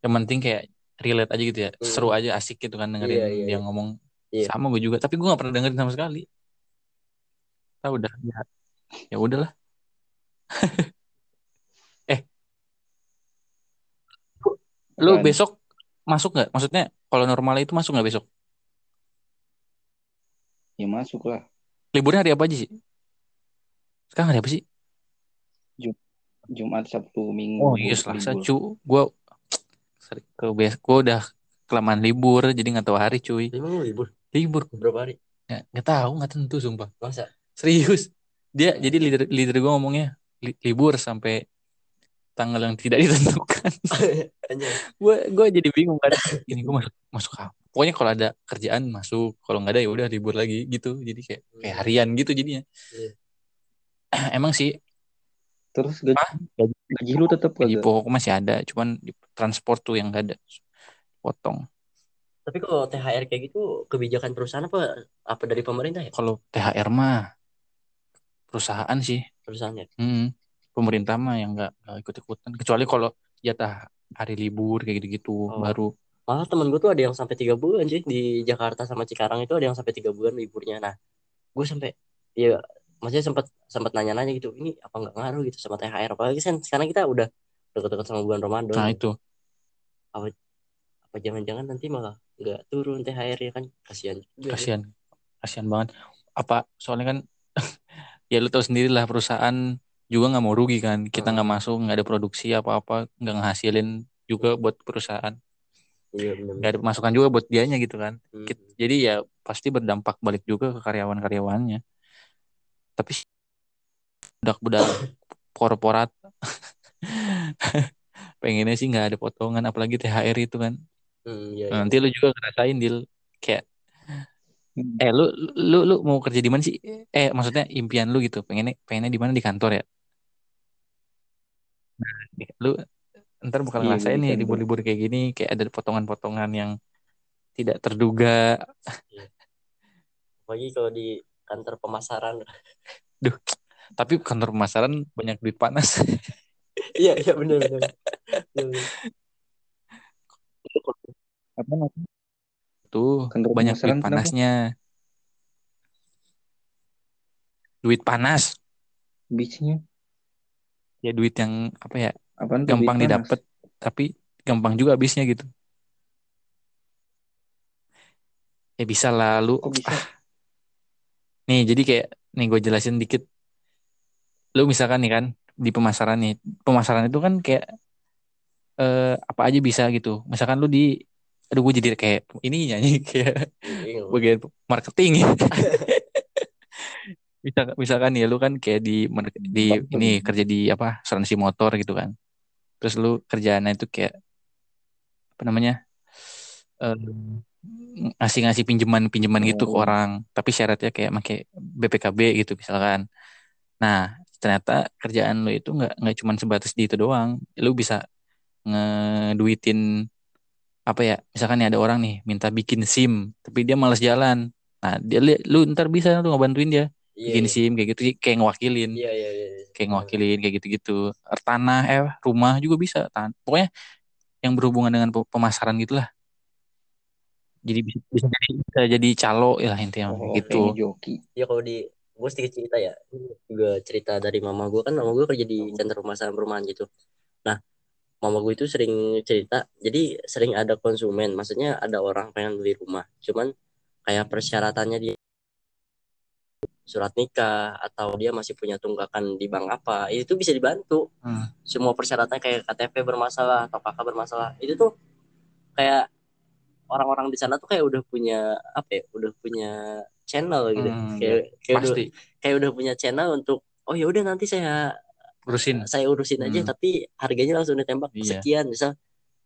yang penting kayak relate aja gitu ya Hmm. seru aja asik gitu kan dengerin Iya, iya, dia iya. ngomong Iya. sama gue juga tapi gue nggak pernah dengerin sama sekali tahu udah ya ya udahlah eh lu Apaan? besok masuk nggak maksudnya kalau normalnya itu masuk nggak besok Ya masuk lah. Liburnya hari apa aja sih sekarang hari apa sih Jumat, Sabtu, Minggu. oh iya selasa libur. cu gue ke bes gue udah kelamaan libur jadi nggak tahu hari cuy Emang libur libur berapa hari? nggak nggak tahu nggak tentu sumpah Masa? Serius. Dia jadi leader leader gue ngomongnya li- libur sampai tanggal yang tidak ditentukan. Gue gue jadi bingung kan. Ini gue masuk masuk apa? Pokoknya kalau ada kerjaan masuk, kalau nggak ada ya udah libur lagi gitu. Jadi kayak kayak harian gitu jadinya. Iya. Emang sih Terus gaji, Ah, gaji, gaji lu tetap gaji kagak? pokok masih ada, cuman di transport tuh yang nggak ada. Potong. Tapi kalau THR kayak gitu kebijakan perusahaan apa apa dari pemerintah ya? Kalau THR mah perusahaan sih. Perusahaannya. Hmm, pemerintah mah yang nggak nggak ikut-ikutan. Kecuali kalau jatah hari libur kayak gitu-gitu Oh. baru Malah temen gue tuh ada yang sampai tiga bulan sih di Jakarta sama Cikarang itu ada yang sampai tiga bulan liburnya. Nah, gue sampai ya maksudnya sempat sempat nanya-nanya gitu, ini apa nggak ngaruh gitu sama THR? Apalagi kan sekarang kita udah deket-deket sama bulan Ramadan. Nah itu Apa jangan-jangan nanti malah nggak turun THR ya kan? Kasihan kasihan kasihan banget apa soalnya kan ya lu tahu sendiri lah perusahaan juga nggak mau rugi kan kita nggak Hmm. masuk nggak ada produksi apa-apa nggak ngehasilin juga buat perusahaan Iya nggak ada masukan juga buat dianya gitu kan. Hmm. Jadi ya pasti berdampak balik juga ke karyawan-karyawannya. Tapi budak-budak korporat pengennya sih nggak ada potongan apalagi THR itu kan. Hmm, iya, Nah, iya. nanti lu juga ngerasain deal kayak eh lu lu lu mau kerja di mana sih? Eh maksudnya impian lu gitu. Pengennya pengennya di mana? Di kantor ya? Di- lu ntar bakal Iya, gua ngerasain di nih libur-libur kayak gini kayak ada potongan-potongan yang tidak terduga Apalagi kalau di kantor pemasaran. tapi kantor pemasaran banyak duit panas Iya, iya benar benar. Benar. Apa tuh Kantor banyak duit kenapa? panasnya duit panas Bisnya ya duit yang apa ya apaan tuh gampang didapat tapi gampang juga habisnya gitu. Ya bisa lah lu Kok bisa? ah, nih jadi kayak nih gue jelasin dikit. Lu misalkan nih kan di pemasaran nih pemasaran itu kan kayak eh, apa aja bisa gitu. Misalkan lu di aduh gue jadi kayak ini nyanyi kayak bagian marketing. Misalkan misalkan ya lu kan kayak di di ini kerja di apa asuransi motor gitu kan terus lu kerjaannya itu kayak apa namanya eh, ngasih-ngasih pinjaman-pinjaman gitu ke Oh. orang. Tapi syaratnya kayak pakai BPKB gitu misalkan. Nah ternyata kerjaan lu itu nggak nggak cuma sebatas di itu doang. Lu bisa ngeduitin apa ya misalkan nih ada orang nih minta bikin SIM tapi dia malas jalan. Nah dia lu ntar bisa lu ngebantuin dia Iya, bikin iya. SIM kayak gitu kayak ngewakilin. Iya, iya, iya. kayak ngewakilin kayak gitu-gitu. Tanah eh rumah juga bisa Tan- pokoknya yang berhubungan dengan pe- pemasaran gitulah. Jadi bisa, bisa jadi bisa jadi calo ya intinya Oh, gitu. joki. Ya kalau di gue sedikit cerita ya, juga cerita dari mama gue kan mama gue kerja di center pemasaran perumahan gitu. Nah, mama gue itu sering cerita, jadi sering ada konsumen, maksudnya ada orang pengen beli rumah, cuman kayak persyaratannya dia surat nikah atau dia masih punya tunggakan di bank apa, itu bisa dibantu. Hmm. Semua persyaratannya kayak KTP bermasalah atau kakak bermasalah, itu tuh kayak orang-orang di sana tuh kayak udah punya apa ya, udah punya channel gitu, Hmm, kayak kayak udah kayak udah punya channel untuk oh ya udah nanti saya urusin. saya urusin aja Hmm. tapi harganya langsung ditembak. Iya. sekian misal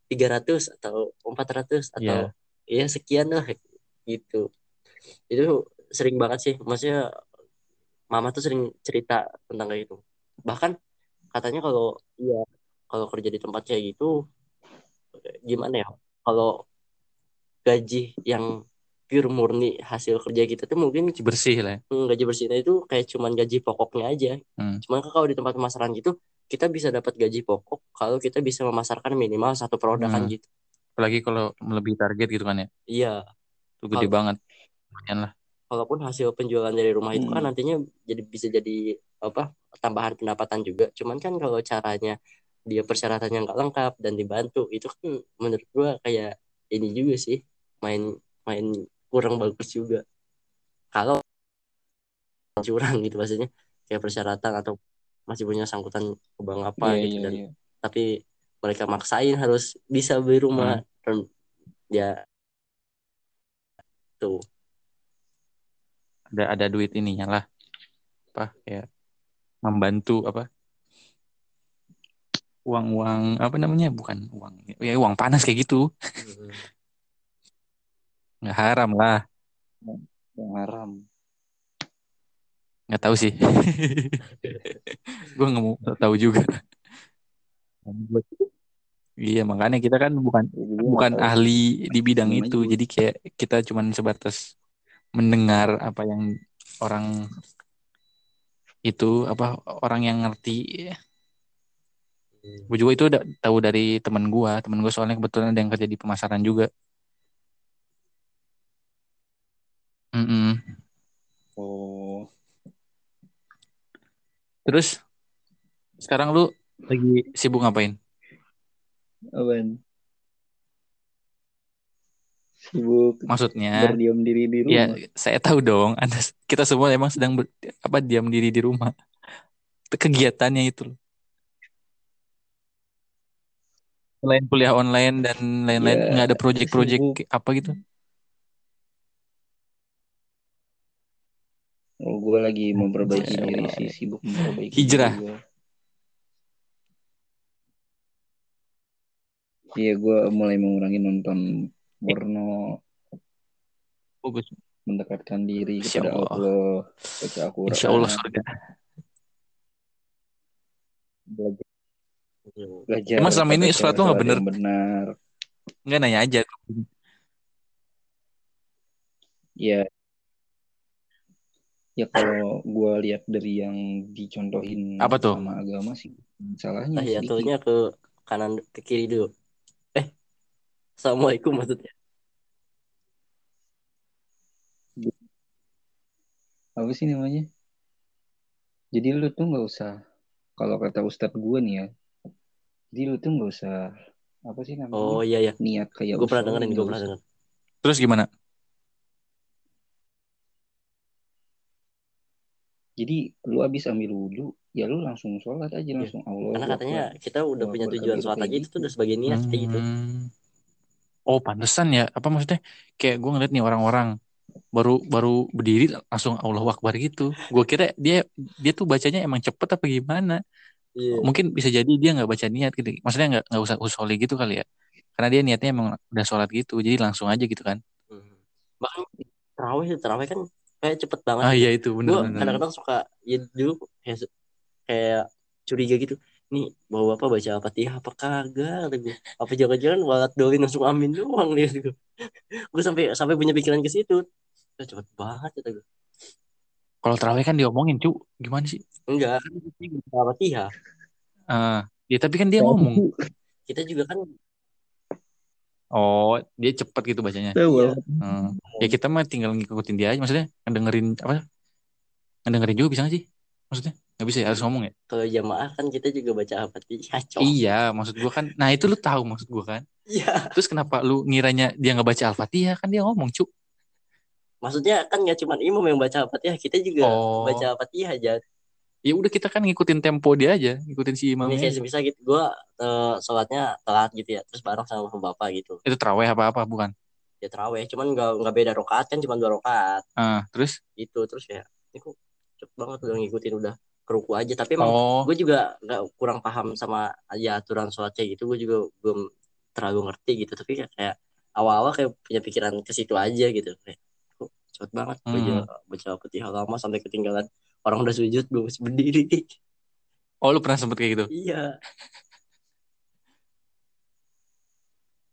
300 atau 400 atau ya sekian lah gitu. Itu sering banget sih. Maksudnya mama tuh sering cerita tentang kayak gitu bahkan katanya kalau ya kalau kerja di tempat kayak gitu gimana ya kalau gaji yang pure murni hasil kerja kita tuh mungkin bersih lah ya. Hmm, gaji bersihnya itu kayak cuman gaji pokoknya aja. Hmm. Cuman kan kalau di tempat pemasaran gitu, kita bisa dapat gaji pokok kalau kita bisa memasarkan minimal satu produk kan Hmm. gitu. apalagi kalau melebihi target gitu kan ya Iya, itu gede banget lumayan lah walaupun hasil penjualan dari rumah itu kan Hmm. nantinya jadi bisa jadi apa tambahan pendapatan juga. Cuman kan kalau caranya dia persyaratannya nggak lengkap dan dibantu itu kan menurut gua kayak ini juga sih main main kurang bagus juga. Kalau curang gitu maksudnya kayak persyaratan atau masih punya sangkutan ke bank apa Iya, gitu iya, dan iya. tapi mereka maksain harus bisa beli rumah dan ya tuh ada ada duit ininya lah apa ya membantu apa uang-uang apa namanya bukan uang ya uang panas kayak gitu Hmm. nggak haram lah Yang haram. nggak tahu sih gue nggak mau tahu juga iya makanya kita kan bukan Ya, juga bukan nggak tahu. ahli di bidang Sama itu juga. jadi kayak kita cuman sebatas mendengar apa yang orang itu apa orang yang ngerti Hmm. gue juga itu udah tahu dari temen gue temen gue soalnya kebetulan ada yang kerja di pemasaran juga Mm-mm. Oh, terus sekarang lu lagi sibuk ngapain apaan? sibuk maksudnya berdiam diri di ya, rumah. Ya, saya tahu dong. Anda kita semua emang sedang ber, apa diam diri di rumah. Kegiatannya itu. Selain kuliah online dan lain-lain ya, ada project-project apa gitu. Oh, gue lagi memperbaiki ya, diri sih, sibuk memperbaiki. Hijrah. Iya, gue mulai mengurangi nonton porno, Bagus. mendekatkan diri Insya kepada Allah. Allah, baca Al-Quran, Insya Allah surga. belajar, belajar Emang selama ini sholat cara lu nggak bener? benar. Enggak nanya aja. Ya, ya kalau gue lihat dari yang dicontohin Apa tuh? sama agama sih, salahnya sedikit. Tahiyatulnya ke kanan ke kiri dulu. Assalamualaikum maksudnya. Apa sih namanya? Jadi lu tuh nggak usah, kalau kata Ustadz gue nih ya, jadi lu tuh nggak usah, apa sih namanya? Oh iya ya. niat kayak Gue pernah dengerin, gue pernah denger. Terus gimana? Jadi lu abis ambil wudhu, ya lu langsung sholat aja Iya. langsung Allah. Karena katanya kita udah punya tujuan sholat aja itu gitu. tuh udah sebagai niat kayak gitu. Oh, pantesan ya. Apa maksudnya? Kayak gue ngeliat nih orang-orang baru baru berdiri langsung Allahu Akbar gitu. Gue kira dia dia tuh bacanya emang cepet apa gimana? Iya. Mungkin bisa jadi dia nggak baca niat gitu. Maksudnya nggak nggak usah usoli gitu kali ya. Karena dia niatnya emang udah sholat gitu. Jadi langsung aja gitu kan. Hmm. Bahkan terawih terawih kan kayak cepet banget. Ah gitu. iya itu Gue bener-bener. kadang-kadang suka ya dulu kayak, kayak curiga gitu. Nih bawa bapak baca Al-Fatihah apa kagak gue. Apa jangan-jangan walat dolin langsung amin doang nih gue. gue sampai sampai punya pikiran ke situ. Udah cepet banget kata gue. Kalau terawih kan diomongin cu. Gimana sih? Enggak, kan baca Al-Fatihah. Ah, ya tapi kan dia ngomong. Kita juga kan Oh, dia cepet gitu bacanya. Iya. Hmm. Ya kita mah tinggal ngikutin dia aja. Maksudnya ngedengerin apa? Ngedengerin juga bisa gak sih? Maksudnya nggak bisa ya harus ngomong ya? kalau jamaah kan kita juga baca Al-Fatihah. Iya, maksud gua kan. Nah itu lu tahu maksud gua kan. Iya. Terus kenapa lu ngiranya dia nggak baca Al-Fatihah? Kan dia ngomong cu. Maksudnya kan nggak cuma imam yang baca Al-Fatihah, kita juga Oh. baca Al-Fatihah aja. Ya udah kita kan ngikutin tempo dia aja, ngikutin si Ini imamnya. kayak bisa gitu, gue sholatnya telat gitu ya, terus bareng sama bapak gitu. Itu terawih apa apa bukan? Ya terawih, cuman nggak nggak beda rokaat kan, cuma dua rokaat Ah, terus? gitu. Terus ya, ini kok cepet banget udah ngikutin udah keruku aja. Tapi emang Oh, gue juga nggak kurang paham sama aja aturan sholatnya gitu. Gue juga belum terlalu ngerti gitu. Tapi kayak, awal-awal kayak punya pikiran ke situ aja gitu. Kayak kok cepet banget Hmm. baca baca Al-Fatihah lama sampai ketinggalan orang udah sujud gue masih berdiri. oh lu pernah sempet kayak gitu? iya.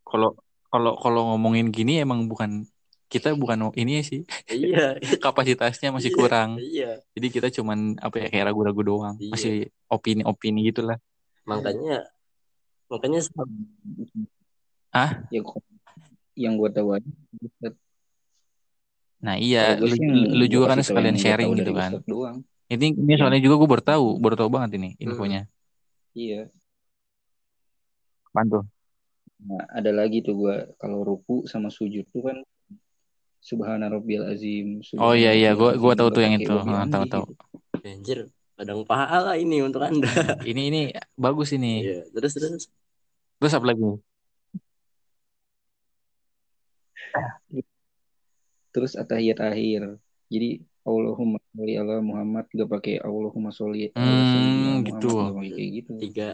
Kalau kalau kalau ngomongin gini emang bukan kita bukan ini sih Iya. kapasitasnya masih Iya, kurang. Iya. Jadi kita cuman apa ya kayak ragu-ragu doang, Iya. masih opini-opini gitulah. Makanya makanya Ya kok yang gue tahu aja. Nah iya, lu, lu juga kan sekalian sharing gitu kan. Doang. Ini ini soalnya juga gue baru tahu, baru tahu banget ini infonya. Iya. Apaan tuh? Nah, ada lagi tuh gue kalau ruku sama sujud tuh kan Subhana rabbiyal azim. Oh iya iya, subhana gua rabbiyal tahu tuh yang itu. Ah, tahu tahu. gitu. anjir kadang pahala ini untuk anda. Ini ini bagus ini. Iya. Terus terus. Terus apa lagi? Terus atahiyat akhir. Jadi Allahumma sholli ala Muhammad gak pakai Allahumma sholli ala Hmm, gitu. Muhammad kayak gitu. Tiga.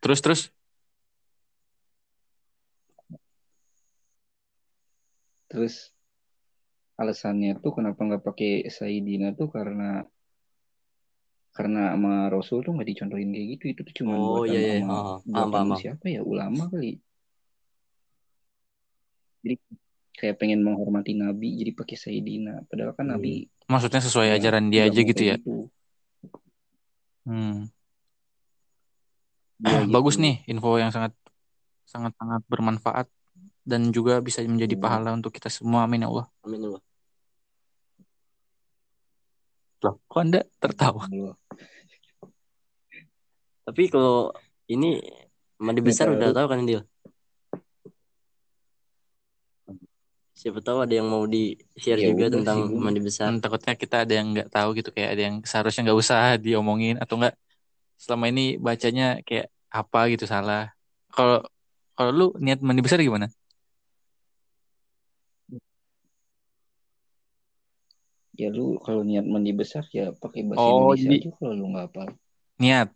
Terus terus Terus alasannya tuh kenapa nggak pakai Sayyidina tuh karena karena sama Rasul tuh nggak dicontohin kayak gitu itu tuh cuma Oh buatan iya iya. sama Oh, buatan siapa ya ulama kali jadi kayak pengen menghormati Nabi jadi pakai Sayyidina padahal kan Hmm. Nabi maksudnya sesuai ya ajaran dia aja gitu kayak ya. gitu. Hmm. Bagus gitu. nih info yang sangat sangat sangat bermanfaat dan juga bisa menjadi Hmm. pahala untuk kita semua. Amin ya Allah. Amin Allah. Loh, kok Anda tertawa? Tapi kalau ini mandi besar udah tahu kan Dil? Siapa tahu ada yang mau di share Ya juga tentang sih, mandi besar. Hmm, takutnya kita ada yang nggak tahu gitu kayak ada yang seharusnya nggak usah diomongin atau nggak selama ini bacanya kayak apa gitu salah. Kalau kalau lu niat mandi besar gimana? Ya lu kalau niat mandi besar ya pakai bahasa Oh, Indonesia jadi- aja kalau lu nggak hafal Niat.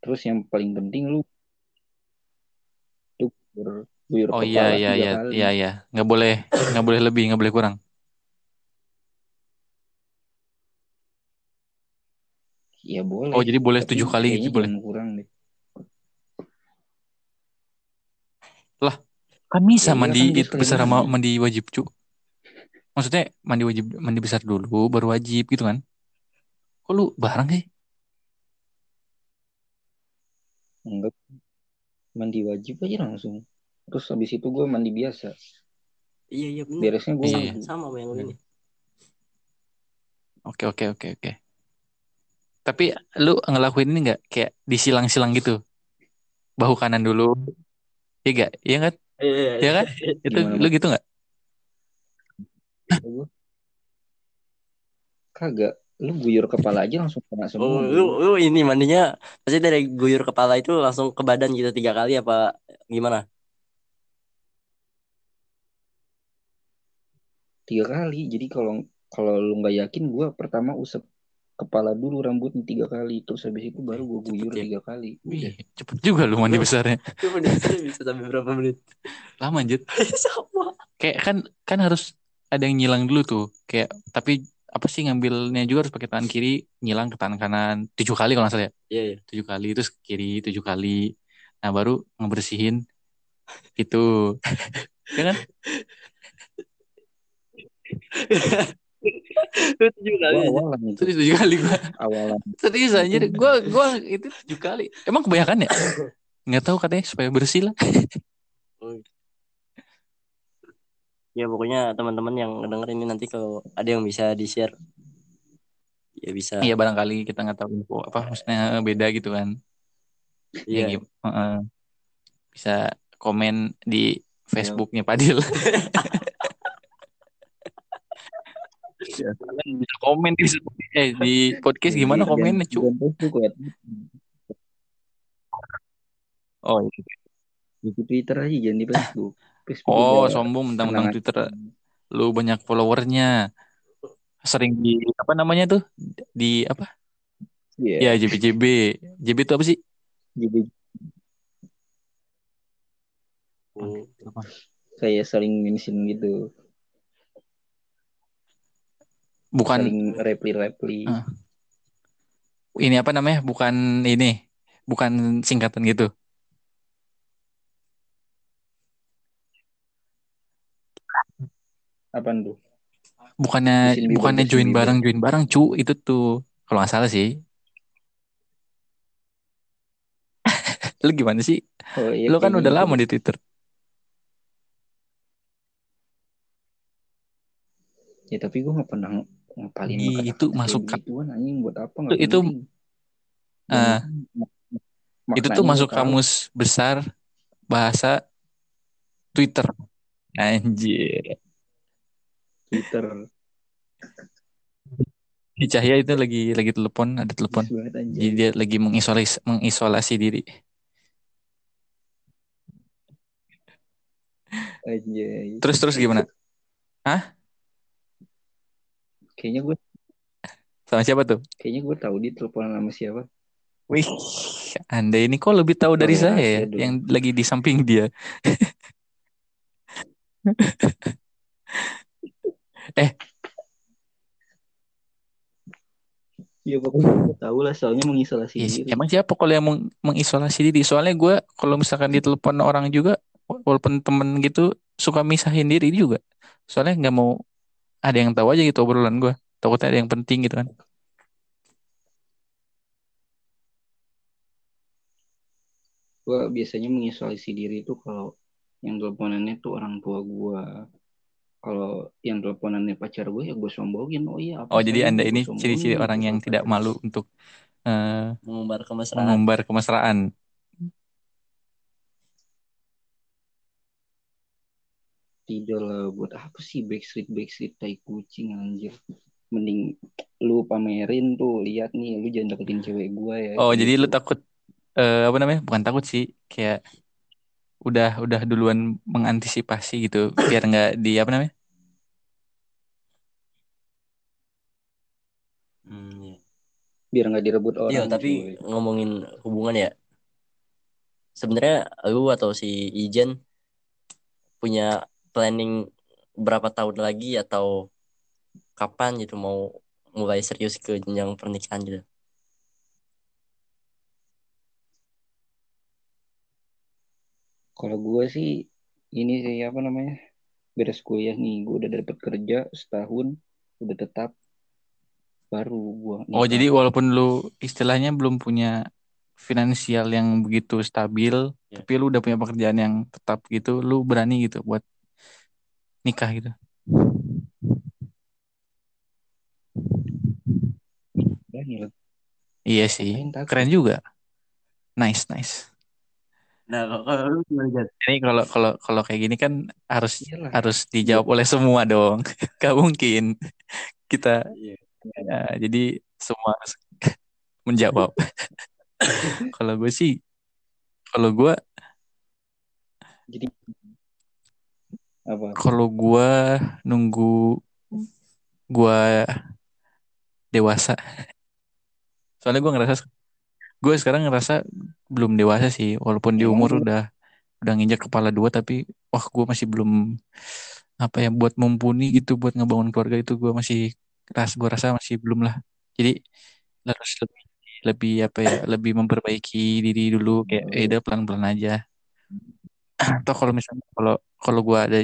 terus yang paling penting lu lu Oh iya iya iya iya iya. Nggak boleh nggak boleh lebih nggak boleh kurang. Iya boleh. Oh jadi boleh Tapi tujuh kali gitu boleh. kurang deh. Kan bisa Ya mandi kan besar sama mandi. mandi wajib cu. Maksudnya mandi wajib mandi besar dulu baru wajib gitu kan? Kok lu bareng sih? Enggak. Mandi wajib aja langsung. Terus habis itu gue mandi biasa. Iya iya bener. Beresnya gue Iya, Sama, iya. sama sama yang ini. Oke oke oke oke. Tapi lu ngelakuin ini nggak kayak disilang-silang gitu? Bahu kanan dulu. Iya gak? Iya kan? Iya Iya kan? Itu Gimana, lu gitu nggak? Gue kagak. Lu guyur kepala aja langsung kena Oh, semua. lu, bro. lu ini mandinya pasti dari guyur kepala itu langsung ke badan gitu tiga kali apa gimana? Tiga kali. Jadi kalau kalau lu nggak yakin, gue pertama usap kepala dulu rambutnya tiga kali. Terus habis itu baru gue Cepet guyur ya. tiga kali. Wih, cepet juga lu mandi besarnya. Mandi bisa sampai berapa menit? Lama anjir. sama. Kayak kan kan harus ada yang nyilang dulu tuh. Kayak tapi apa sih ngambilnya juga harus pakai tangan kiri, nyilang ke tangan kanan tujuh kali kalau nggak salah ya. Iya iya. Tujuh kali terus ke kiri tujuh kali. Nah baru ngebersihin itu. ya kan? Itu juga Gue kali. awalan itu. Tujuh kali gua. Awalan. Serius anjir. Gua gua itu tujuh kali. Emang kebanyakan ya? Nggak tahu katanya supaya bersih lah. Ya pokoknya teman-teman yang denger ini nanti kalau ada yang bisa di-share ya bisa. Iya barangkali kita nggak tahu info apa maksudnya beda gitu kan. Ya, Iya. gim- heeh. bisa komen di Facebooknya Padil. Ya, bisa komen di eh di podcast gimana Jadi, komennya cu? ya. Oh, iya. Di Twitter aja jangan di Facebook. Facebook oh udah sombong mentang-mentang. Twitter lu banyak followernya. Sering di apa namanya tuh? Di apa? Iya. Ya JBJB. JB itu apa sih? Jadi Hmm. kayak saling mention gitu. Bukan Saling reply-reply. Ah. ini apa namanya? Bukan ini. Bukan singkatan gitu. Apaan tuh? Bukannya Bieber, bukannya join bareng join bareng cu itu tuh kalau nggak salah sih. Lu gimana sih? Oh iya. Lu kan udah lama di Twitter. Ya tapi gue gak pernah ng- ngapalin itu masuk begituan anjing buat apa Itu- nggak itu, Yang mak- itu tuh masuk tahu. kamus besar bahasa Twitter. Anjir. Twitter. Di Cahya itu lagi lagi telepon, ada telepon. Jadi dia lagi mengisolasi mengisolasi diri. Anjay. Terus terus gimana? Kayaknya gue Sama siapa tuh? kayaknya gue tahu dia telepon sama siapa. Wih, Anda ini kok lebih tahu dari saya ya, yang lagi di samping dia. Ya pokoknya gue tahu lah soalnya mengisolasi Ih, diri. emang siapa kalau yang meng- mengisolasi diri? Soalnya gue kalau misalkan ditelepon orang juga, walaupun temen gitu suka misahin diri juga. Soalnya nggak mau ada yang tahu aja gitu obrolan gue. Takutnya ada yang penting gitu kan. Gue biasanya mengisolasi diri itu kalau yang teleponannya tuh orang tua gue. Kalau yang teleponannya pacar gue ya gue sombongin. Oh iya apa Oh jadi anda ini ciri-ciri gitu orang yang tidak malu untuk eh, Mengumbar kemesraan. mengumbar kemesraan. Tidak lah buat apa sih backstreet backstreet tai kucing anjir. Mending lu pamerin tuh lihat nih lu jangan deketin cewek gue ya. Oh kayak jadi lu gitu. takut eh, apa namanya? Bukan takut sih, kayak udah udah duluan mengantisipasi gitu biar nggak di apa namanya? Hmm, iya. biar nggak direbut orang. Iya, tapi cuy. ngomongin hubungan ya. Sebenarnya lu atau si Ijen punya planning berapa tahun lagi atau kapan gitu mau mulai serius ke jenjang pernikahan gitu Kalau gue sih ini sih apa namanya beres kuliah nih, gue udah dapet kerja setahun, udah tetap baru gue. Oh jadi walaupun lu istilahnya belum punya finansial yang begitu stabil, Ya. tapi lu udah punya pekerjaan yang tetap gitu, lu berani gitu buat nikah gitu. berani. Iya sih, keren juga. Nice, nice. Nah kalau lu gimana Jan? Ini kalau kalau kalau kayak gini kan harus Iyalah. harus dijawab oleh semua dong. Gak mungkin kita Iya. ya, jadi semua harus menjawab. kalau gue sih, kalau gue Jadi apa? kalau gue nunggu gue dewasa. Soalnya gue ngerasa gue sekarang ngerasa belum dewasa sih, walaupun di umur lu- udah udah nginjak kepala dua, tapi wah gue masih belum apa ya buat mumpuni gitu buat ngebangun keluarga itu gue masih ras gue rasa masih belum lah. Jadi harus lebih lebih apa ya lebih memperbaiki diri dulu kayak eh, udah pelan-pelan aja. Atau kalau misalnya kalau kalau gue ada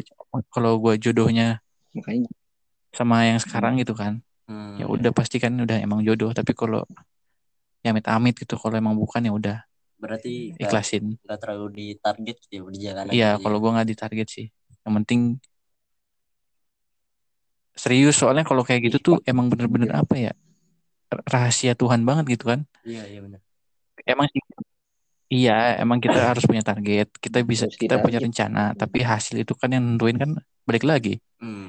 kalau gue jodohnya makanya. sama yang sekarang gitu kan Hmm, ya udah pasti kan udah emang jodoh. Tapi kalau ya amit-amit gitu. Kalau emang bukan ya udah. Berarti ikhlasin. nggak terlalu di target gitu ya, di jalan iya kalau gua nggak ditarget sih. Yang penting serius. Soalnya kalau kayak gitu tuh emang bener-bener apa ya? Rahasia Tuhan banget gitu kan? Iya iya benar emang sih iya emang kita harus punya target. Kita bisa Harus kita punya ditarget. rencana. Tapi hasil itu kan yang nentuin kan balik lagi hmm.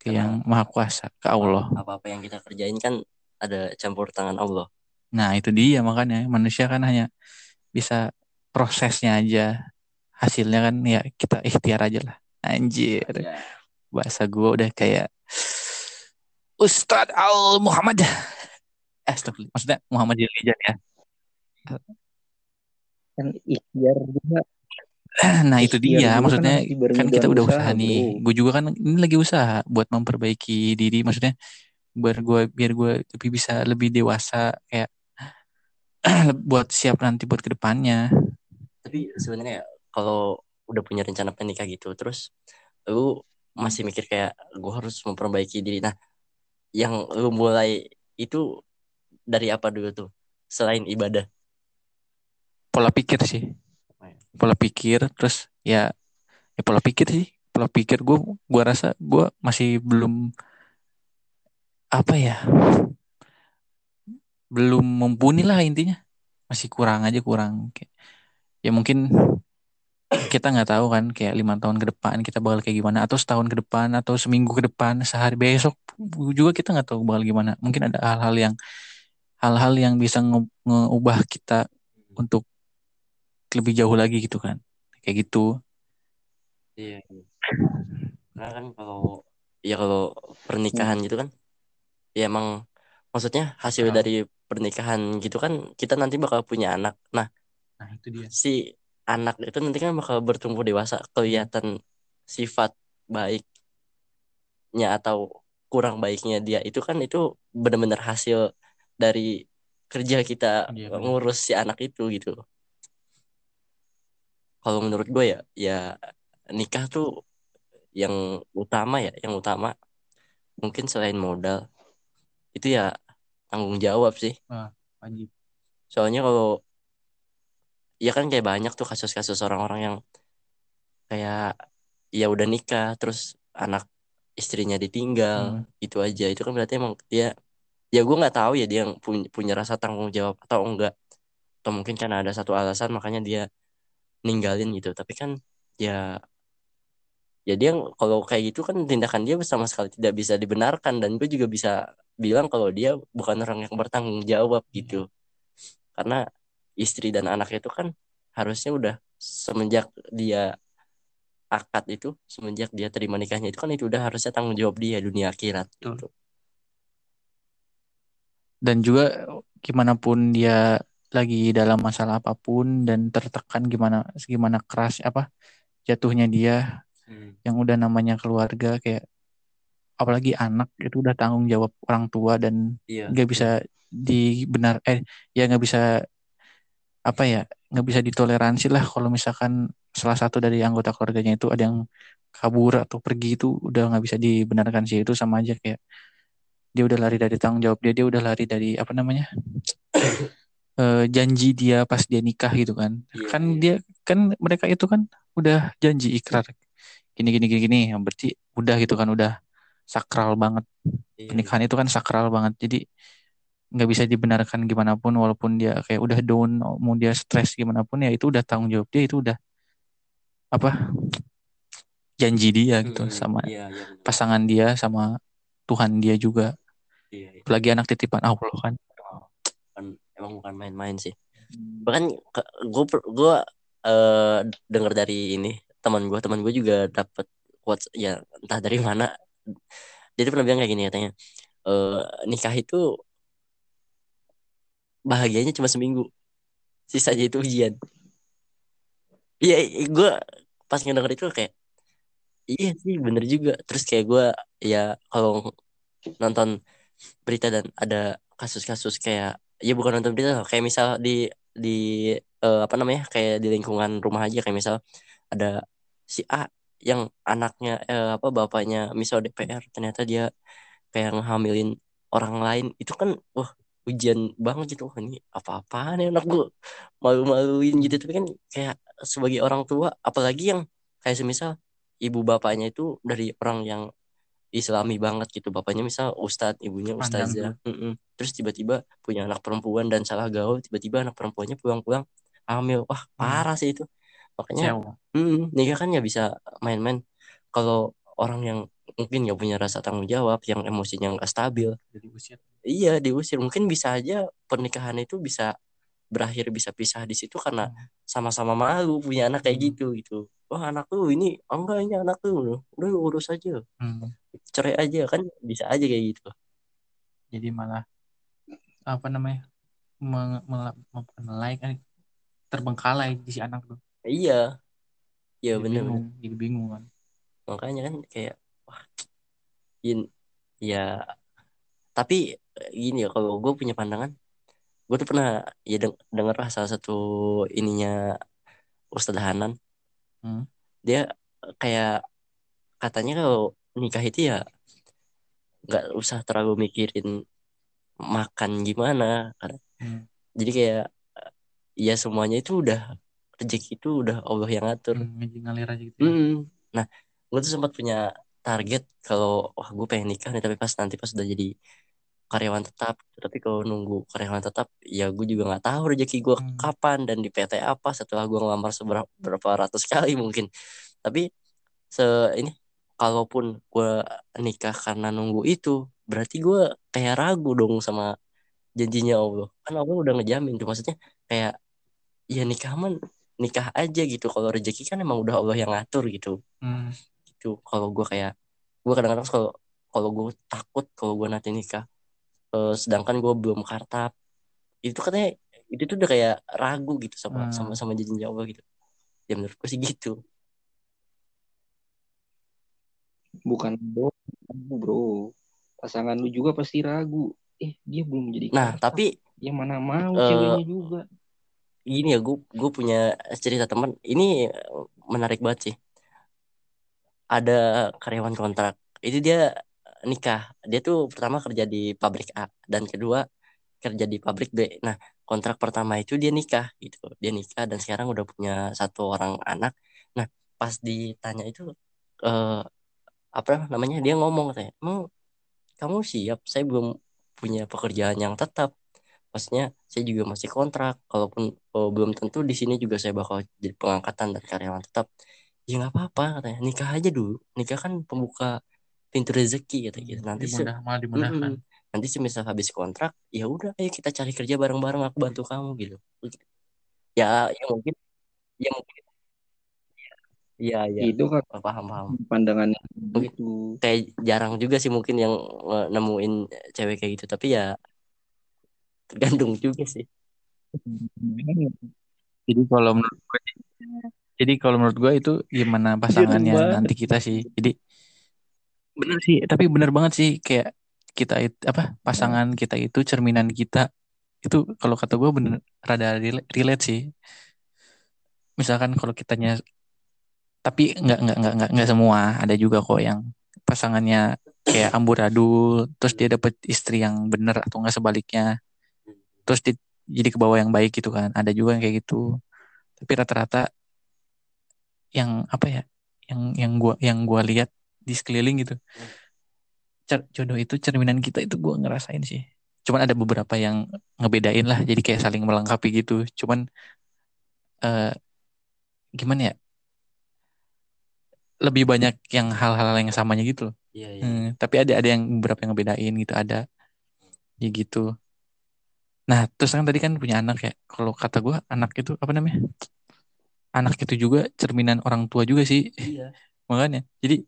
ke Karena- yang maha kuasa ke Allah. apa apa yang kita kerjain kan ada campur tangan Allah Nah, itu dia makanya manusia kan hanya bisa prosesnya aja. Hasilnya kan ya kita ikhtiar aja lah. Anjir. ya Bahasa gua udah kayak Ustadz Al Muhammad. Eh, astagfirullah. maksudnya Muhammad Jalijan ya. kan ikhtiar juga Nah, itu dia kan maksudnya dibarengi kan kita udah usaha, usaha nih. Gue juga kan ini lagi usaha buat memperbaiki diri maksudnya biar gue biar gue lebih bisa lebih dewasa kayak buat siap nanti buat ke depannya. tapi sebenarnya kalau udah punya rencana menikah gitu terus lu masih mikir kayak gue harus memperbaiki diri. Nah yang lu mulai itu dari apa dulu tuh selain ibadah? Pola pikir sih. Pola pikir terus ya ya pola pikir sih. Pola pikir gue gua rasa gue masih belum apa ya belum mumpuni lah intinya. Masih kurang aja kurang. Kayak- ya mungkin kita nggak tahu kan kayak lima tahun ke depan kita bakal kayak gimana atau setahun ke depan atau seminggu ke depan sehari besok juga kita nggak tahu bakal gimana. Mungkin ada hal-hal yang hal-hal yang bisa nge- ngeubah kita untuk lebih jauh lagi gitu kan. Kayak gitu. Iya. Karena kan kalau ya kalau pernikahan gitu kan ya emang maksudnya hasil Ah. dari pernikahan gitu kan kita nanti bakal punya anak. Nah nah itu dia. si anak itu nanti kan bakal bertumbuh dewasa kelihatan sifat baiknya atau kurang baiknya dia itu kan itu benar-benar hasil dari kerja kita Iya, ngurus si anak itu gitu. Kalau menurut gue ya ya nikah tuh yang utama ya yang utama mungkin selain modal. Itu ya tanggung jawab sih. Wajib. Soalnya kalau ya kan kayak banyak tuh kasus-kasus orang-orang yang kayak ya udah nikah terus anak istrinya ditinggal itu aja. Itu kan berarti emang dia ya gue nggak tahu ya dia yang punya, punya rasa tanggung jawab atau enggak. Atau mungkin karena ada satu alasan makanya dia ninggalin gitu. Tapi kan ya ya dia kalau kayak gitu kan tindakan dia sama sekali tidak bisa dibenarkan dan gue juga bisa bilang kalau dia bukan orang yang bertanggung jawab gitu karena istri dan anak itu kan harusnya udah semenjak dia akad itu semenjak dia terima nikahnya itu kan itu udah harusnya tanggung jawab dia dunia akhirat gitu. dan juga gimana pun dia lagi dalam masalah apa pun dan tertekan gimana gimana keras apa jatuhnya dia Hmm. yang udah namanya keluarga kayak apalagi anak itu udah tanggung jawab orang tua dan Iya. nggak bisa dibenar eh ya nggak bisa apa ya nggak bisa ditoleransi lah kalau misalkan salah satu dari anggota keluarganya itu ada yang kabur atau pergi itu udah nggak bisa dibenarkan sih itu sama aja kayak dia udah lari dari tanggung jawab dia dia udah lari dari apa namanya Eh, janji dia pas dia nikah gitu kan Iya, kan iya. dia kan mereka itu kan udah janji ikrar gini gini gini gini. Yang berarti udah gitu kan udah sakral banget. Iya, pernikahan itu kan sakral banget. Jadi nggak bisa dibenarkan gimana pun walaupun dia kayak udah down mau dia stres gimana pun ya itu udah tanggung jawab dia itu udah apa janji dia gitu Hmm, sama Iya, iya. pasangan dia sama Tuhan dia juga. Iya, iya. apalagi anak titipan Allah kan. Bukan- emang bukan main-main sih. Bahkan gue gue eh dengar dari ini teman gue teman gue juga dapat quotes ya entah dari mana. Tuh pernah bilang kayak gini katanya eh nikah itu bahagianya cuma seminggu sisanya itu ujian. Iya gue pas ngedenger itu kayak iya sih bener juga. Terus kayak gue ya kalau nonton berita dan ada kasus-kasus kayak ya bukan nonton berita kayak misal di di eh, apa namanya kayak di lingkungan rumah aja kayak misal ada si A yang anaknya eh, apa bapaknya misal DPR ternyata dia kayak ngehamilin orang lain. Itu kan wah ujian banget gitu. Wah ini apa-apaan ya anak gue malu-maluin gitu. Tapi kan kayak sebagai orang tua apalagi yang kayak semisal ibu bapaknya itu dari orang yang islami banget gitu. Bapaknya misal ustadz ibunya ustazah Mm-mm. terus tiba-tiba punya anak perempuan dan salah gaul tiba-tiba anak perempuannya pulang-pulang hamil. Wah parah sih itu makanya. Hmm, nikah kan nggak bisa main-main. Kalau orang yang mungkin nggak punya rasa tanggung jawab, yang emosinya nggak stabil, jadi usir iya diusir. Mungkin bisa aja pernikahan itu bisa berakhir bisa pisah di situ karena sama-sama malu punya anak kayak Hmm. gitu gitu. Wah anak lu ini, oh, enggak ini anak lu, udah lu urus aja, Hmm. cerai aja kan bisa aja kayak gitu. jadi malah apa namanya meng- kan terbengkalai di si anak tuh Iya, iya bener-bener. bingung jadi bingung kan Makanya kan kayak wah, in, ya tapi gini ya kalau gue punya pandangan gue tuh pernah ya deng denger lah salah satu ininya Ustadz Hanan Hmm. dia kayak katanya kalau nikah itu ya nggak usah terlalu mikirin makan gimana karena Hmm. jadi kayak ya semuanya itu udah rezeki itu udah Allah yang ngatur Hmm, ngalir aja gitu ya. Mm. Nah, gue tuh sempat punya target kalau wah gue pengen nikah nih tapi pas nanti pas udah jadi karyawan tetap tapi kalau nunggu karyawan tetap ya gue juga nggak tahu rezeki gue Hmm. kapan dan di PT apa setelah gue ngelamar seberapa berapa ratus kali mungkin tapi se ini kalaupun gue nikah karena nunggu itu berarti gue kayak ragu dong sama janjinya Allah kan Allah udah ngejamin tuh maksudnya kayak ya nikah man nikah aja gitu kalau rezeki kan emang udah Allah yang ngatur gitu Hmm. gitu kalau gue kayak gue kadang-kadang kalau kalau gue takut kalau gue nanti nikah eh, sedangkan gue belum kartap itu katanya itu tuh udah kayak ragu gitu sama Hmm. sama sama janjinya Allah gitu ya menurut gue sih gitu Bukan bro, bro. Pasangan lu juga pasti ragu. Eh, dia belum jadi nah kartap. tapi Ya mana mau Eh, ceweknya juga. Gini ya gue gue punya cerita teman. Ini eh, menarik banget sih. Ada karyawan kontrak. Itu dia nikah. Dia tuh pertama kerja di pabrik A dan kedua kerja di pabrik B. Nah kontrak pertama itu dia nikah gitu. Dia nikah dan sekarang udah punya satu orang anak. Nah pas ditanya itu eh, apa namanya dia ngomong katanya emang kamu siap? Saya belum punya pekerjaan yang tetap maksudnya saya juga masih kontrak. Kalaupun oh, belum tentu di sini juga saya bakal jadi pengangkatan dan karyawan tetap. Ya nggak apa-apa katanya. Nikah aja dulu. Nikah kan pembuka pintu rezeki kata gitu. Nanti se- Dimudah, malah dimudahkan. Mm-mm. nanti semisal habis kontrak ya udah ayo kita cari kerja bareng-bareng aku bantu kamu gitu. Ya ya mungkin ya mungkin. Ya ya. Itu kan paham paham. pandangannya Oke. gitu. kayak jarang juga sih mungkin yang eh, nemuin cewek kayak gitu. Tapi ya tergantung juga sih. Jadi kalau menurut gue jadi kalau menurut gue itu gimana pasangannya nanti kita sih. Jadi bener sih tapi bener banget sih kayak kita itu apa pasangan kita itu cerminan kita itu kalau kata gue bener rada rela- relate sih. Misalkan kalau kitanya tapi nggak nggak nggak nggak nggak semua. Ada juga kok yang pasangannya kayak amburadul terus dia dapet istri yang bener atau nggak sebaliknya terus di- jadi ke bawah yang baik gitu kan. Ada juga yang kayak gitu. Tapi rata-rata yang apa ya yang yang gua yang gua lihat di sekeliling gitu Cer- jodoh itu cerminan kita itu gua ngerasain sih. Cuman ada beberapa yang ngebedain lah jadi kayak saling melengkapi gitu. Cuman eh gimana ya lebih banyak yang hal-hal yang samanya gitu loh. Iya, iya. Hmm, tapi ada ada yang beberapa yang ngebedain gitu ada. Ya gitu nah terus kan tadi kan punya anak ya. Kalau kata gua anak itu apa namanya? Anak itu juga cerminan orang tua juga sih. Iya. makanya jadi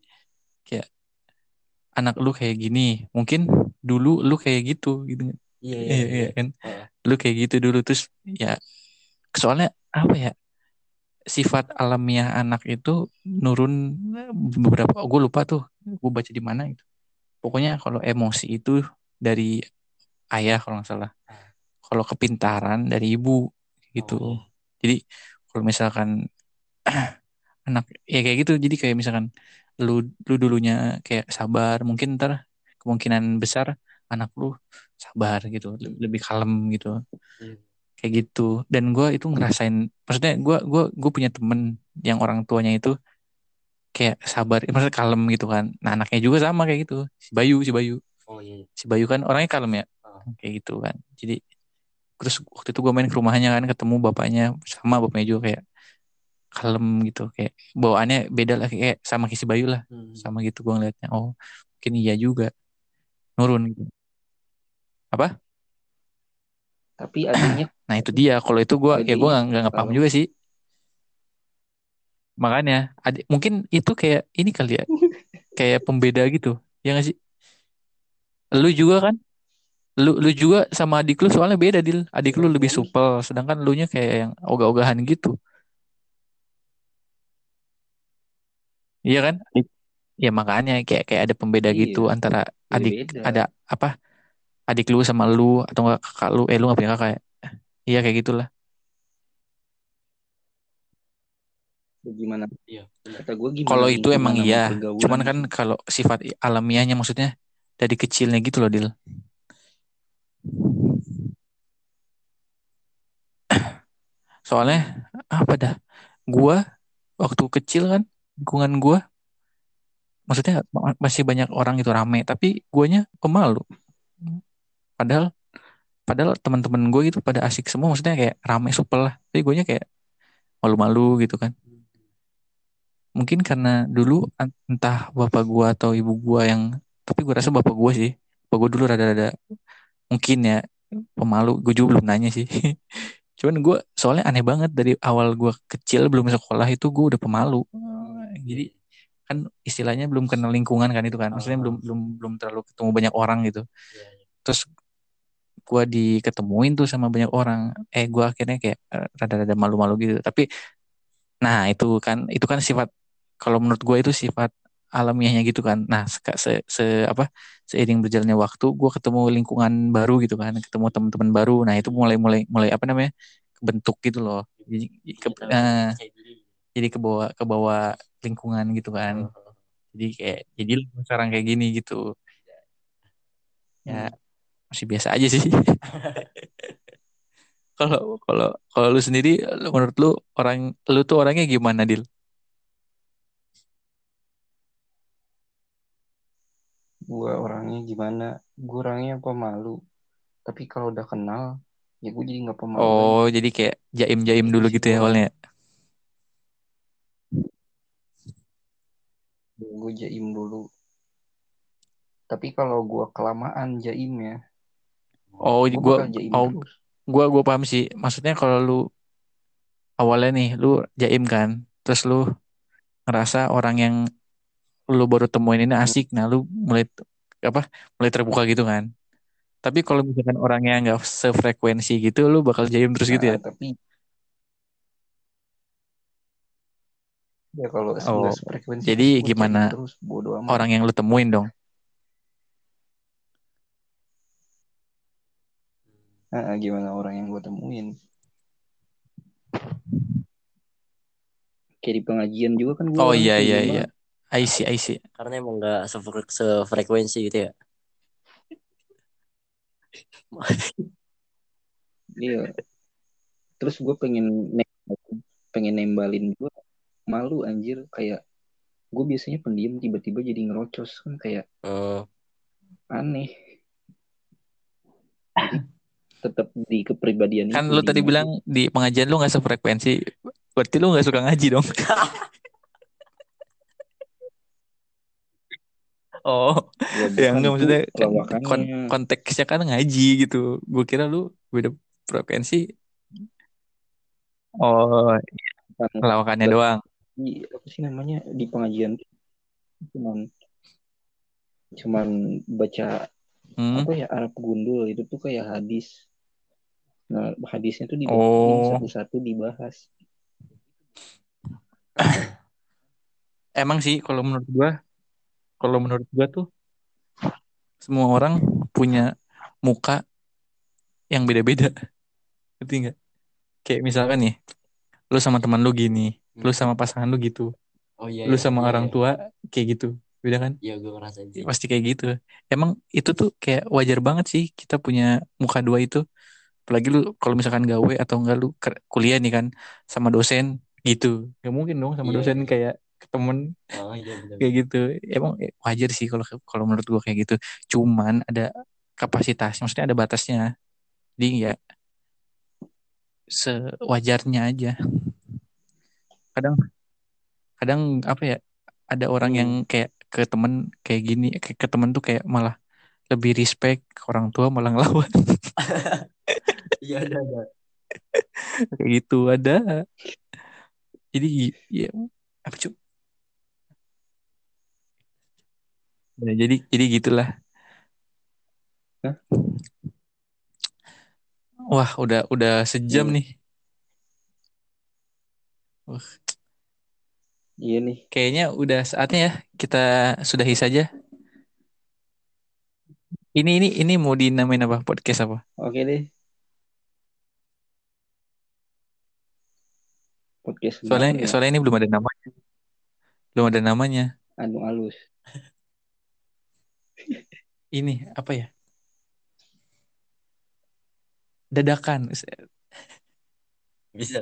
kayak anak lu kayak gini mungkin dulu lu kayak gitu gitu. Iya, iya, iya iya. iya kan? Heeh. lu kayak gitu dulu terus ya soalnya apa ya sifat alamiah anak itu nurun beberapa gue lupa tuh gue baca di mana gitu. Pokoknya kalau emosi itu dari ayah kalau nggak salah kalau kepintaran dari ibu gitu. Oh, jadi kalau misalkan anak ya kayak gitu. Jadi kayak misalkan lu lu dulunya kayak sabar mungkin ntar kemungkinan besar anak lu sabar gitu le- lebih kalem gitu. Iya. kayak gitu. Dan gua itu ngerasain maksudnya gua gua gue punya temen yang orang tuanya itu kayak sabar maksudnya kalem gitu kan. Nah anaknya juga sama kayak gitu. Si Bayu si Bayu. Oh iya. si Bayu kan orangnya kalem ya. Ah. kayak gitu kan. Jadi terus waktu itu gue main ke rumahnya kan ketemu bapaknya sama bapaknya juga kayak kalem gitu kayak bawaannya beda lah kayak sama kayak si Bayu lah Hmm. sama gitu gue ngeliatnya. Oh mungkin iya juga. Nurun. Gitu apa? Tapi adanya nah itu dia. Kalau itu gue ya gue nggak nggak paham juga sih. Makanya adik mungkin itu kayak ini kali ya kayak pembeda gitu. Ya nggak sih? Lu juga kan lu lu juga sama adik lu soalnya beda dil. Adik lu lebih supel sedangkan lu nya kayak yang ogah-ogahan gitu. Iya kan? Ya makanya kayak kayak ada pembeda Iya, gitu antara adik beda. ada apa? Adik lu sama lu atau enggak kakak lu? Eh lu nggak punya kakak ya? Iya kayak gitulah. Gimana? Iya. Kata gue gimana? kalau itu emang iya. pergaulan? Cuman kan kalau sifat alamiahnya maksudnya dari kecilnya gitu loh dil soalnya apa dah? Gua waktu kecil kan lingkungan gua maksudnya ma- masih banyak orang itu rame tapi guanya pemalu. Padahal padahal teman-teman gue gitu pada asik semua maksudnya kayak rame supel lah. Tapi guanya kayak malu-malu gitu kan. Mungkin karena dulu entah bapak gua atau ibu gua yang tapi gua rasa bapak gua sih. Bapak gua dulu rada-rada mungkin ya pemalu gue juga belum nanya sih. Cuman gua soalnya aneh banget dari awal gua kecil belum sekolah itu gue udah pemalu. Jadi kan istilahnya belum kenal lingkungan kan itu kan. Maksudnya belum belum belum terlalu ketemu banyak orang gitu. Iya, iya. terus gua diketemuin tuh sama banyak orang. Eh gua akhirnya kayak eh, rada-rada malu-malu gitu. Tapi nah itu kan itu kan sifat kalau menurut gua itu sifat alamiahnya gitu kan. Nah se, se, se- apa seiring berjalannya waktu gua ketemu lingkungan baru gitu kan ketemu teman-teman baru. Nah itu mulai mulai mulai apa namanya kebentuk gitu loh. Jadi ke, diri. jadi ke bawah ke bawah lingkungan gitu kan. Oh, jadi kayak jadi sekarang kayak gini gitu. Ya masih biasa aja sih. Kalau kalau kalau lu sendiri lu- menurut lu orang lu tuh orangnya gimana Dil Gue orangnya gimana? Gue orangnya pemalu. Tapi kalau udah kenal, ya gue jadi nggak pemalu lagi. oh jadi kayak jaim-jaim Gitu dulu gitu ya awalnya Gue jaim dulu. Tapi kalau gue kelamaan jaimnya, oh gue gua jaim oh terus. gua gua paham sih maksudnya kalau lu awalnya nih lu jaim kan terus lu ngerasa orang yang lu baru temuin ini asik nah lu mulai apa mulai terbuka gitu kan tapi kalau misalkan orangnya nggak sefrekuensi gitu lu bakal jaim terus gitu ya Nah, tapi Ya kalau Oh, nggak sefrekuensi jadi chatting gimana terus bodo amat. orang yang lu temuin dong? Ah, gimana orang yang gue temuin? Kayak di pengajian juga kan gue Oh iya iya iya. I see I see. karena emang nggak sefre- sefrekuensi gitu ya Iya. Terus gue pengen nem- pengen nembalin gue malu anjir kayak gue biasanya pendiam tiba-tiba jadi ngerocos kan kayak Eh, aneh. Tetap di kepribadian Kan lu di tadi bilang di pengajian lu nggak sefrekuensi. Berarti lu nggak suka ngaji dong? Oh, Ya ya bukan enggak maksudnya kan kon pelawakannya. konteksnya kan ngaji gitu. Gue kira lu beda frekuensi. Oh, Bukan lawakannya doang. di apa sih namanya di pengajian cuman cuman baca Hmm. apa ya Arab gundul itu tuh kayak hadis. Nah, hadisnya tuh dibacain Oh, satu-satu dibahas. emang sih kalau menurut gua, kalau menurut gua tuh semua orang punya muka yang beda-beda. Ngerti nggak? Kayak misalkan nih, lu sama teman lu gini, lu hmm. sama pasangan lu gitu, oh iya lu iya sama iya orang iya tua kayak gitu, beda kan? iya gue ngerasain sih Pasti kayak gitu. Emang itu tuh kayak wajar banget sih kita punya muka dua itu. Apalagi lu kalau misalkan gawe atau enggak lu kuliah nih kan sama dosen gitu. Gak mungkin dong sama iya dosen kayak ke temen oh iya kayak gitu. Emang eh, wajar sih kalau kalau menurut gua kayak gitu. Cuman ada kapasitas, maksudnya ada batasnya. Jadi ya sewajarnya aja. Kadang kadang apa ya? Ada orang yang Hmm. kayak ke temen kayak gini, ke, ke temen tuh kayak malah lebih respect, ke orang tua malah ngelawan. iya ada ada kayak gitu ada. Jadi ya apa cu? Ya, jadi jadi gitulah. Hah? Wah, udah udah sejam Hmm. nih. Wah, Iya nih. kayaknya udah saatnya ya kita sudahi saja. Ini ini ini mau dinamain apa? Podcast apa? Oke deh. Podcast Soalnya ya? soalnya ini belum ada namanya. Belum ada namanya. Anu alus. Ini apa ya? Dadakan. bisa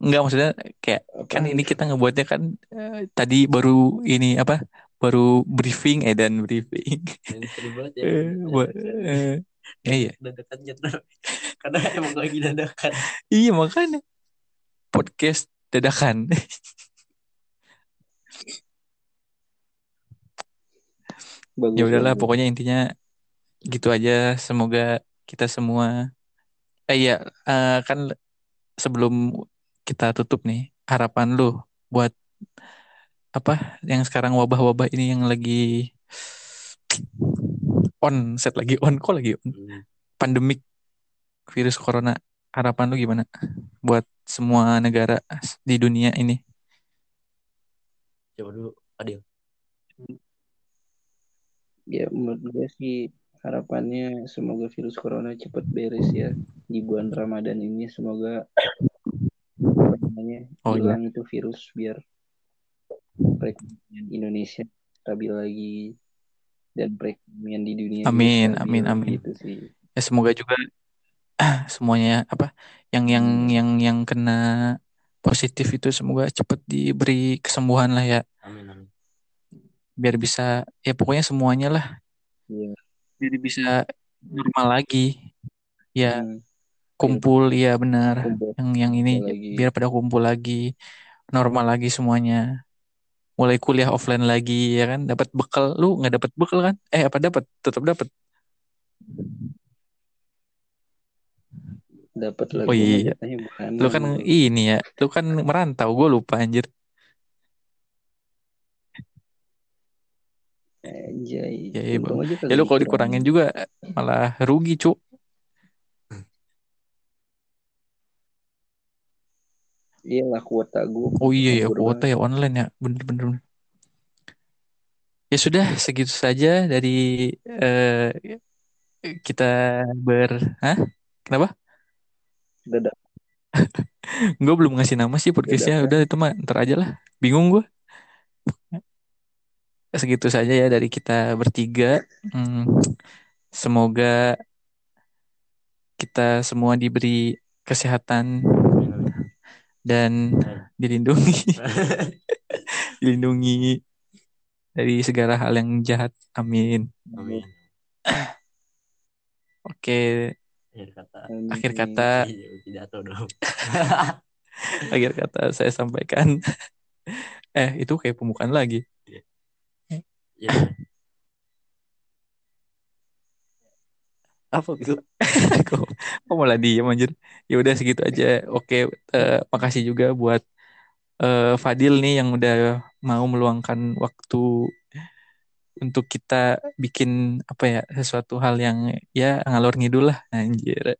Enggak maksudnya kayak kan Apaan ini kita ngebuatnya kan eh, tadi baru ini apa? Baru briefing eh dan briefing. ya Eh, eh, eh, iya. dadakan jadwal karena emang lagi dadakan Iya makanya podcast dadakan. ya Bagus udahlah bagus. pokoknya intinya gitu aja. Semoga kita semua eh iya eh, kan sebelum kita tutup nih harapan lu buat apa yang sekarang wabah-wabah ini yang lagi on set lagi on kok lagi on Hmm. pandemik virus corona harapan lu gimana buat semua negara di dunia ini coba dulu Adil Ya menurut gue sih harapannya semoga virus corona cepat beres ya di bulan Ramadan ini. Semoga namanya oh iya. hilang itu virus biar perekonomian Indonesia stabil lagi dan perekonomian di dunia amin stabil. amin amin. Gitu sih. ya semoga juga semuanya apa yang yang yang yang kena positif itu semoga cepat diberi kesembuhan lah ya. Amin biar bisa ya pokoknya semuanya lah. Iya. biar bisa normal lagi. Ya Hmm. kumpul ya benar. Kumpul. Yang yang ini lagi. biar pada kumpul lagi. Normal lagi semuanya. Mulai kuliah offline lagi ya kan? Dapat bekal. Lu nggak dapat bekal kan? Eh apa dapat? Tetap dapat. Dapat lah oh iya. Lu kan ini ya lu kan merantau. Gue lupa anjir Anjay. ya, ya, ya lu kalau dikurangin juga malah rugi cuk Iyalah kuota gue. Oh iya ya kuota banget. ya online ya bener-bener. Ya sudah segitu saja dari eh, kita ber, Hah? Kenapa? Dadah. Gue belum ngasih nama sih podcastnya. Udah itu mah ntar aja lah. Bingung gue. Segitu saja ya dari kita bertiga. Hmm, semoga kita semua diberi kesehatan dan dilindungi, dilindungi dari segala hal yang jahat. Amin. Amin. Oke, Akhir kata. akhir kata, Iya, akhir kata saya sampaikan. Eh, itu kayak pembukaan lagi. Iya. Apa gitu? kok, kok malah diem anjir ya udah segitu aja oke eh, makasih juga buat eh, Fadil nih yang udah mau meluangkan waktu untuk kita bikin apa ya sesuatu hal yang ya ngalor ngidul lah anjir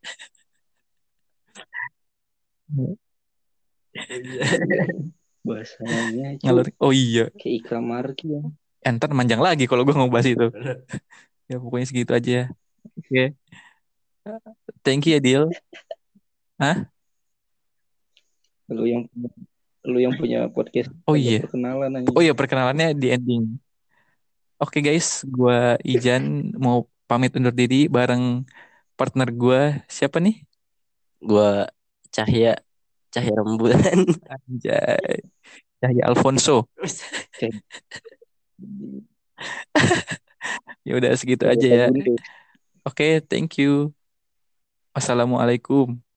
Bahasanya ngalor oh iya kayak Ikram Marki ya. Eh, ntar manjang lagi kalau gue mau bahas itu ya pokoknya segitu aja oke thank you ya Dil Lu yang lu yang punya podcast oh iya perkenalan aja. Oh iya perkenalannya di ending. Oke guys, gua Ijan mau pamit undur diri bareng partner gua siapa nih? Gua Cahya Cahya rembulan. Anjay. Cahya Alfonso. Ya udah segitu aja ya. Oke, thank you. Wassalamualaikum.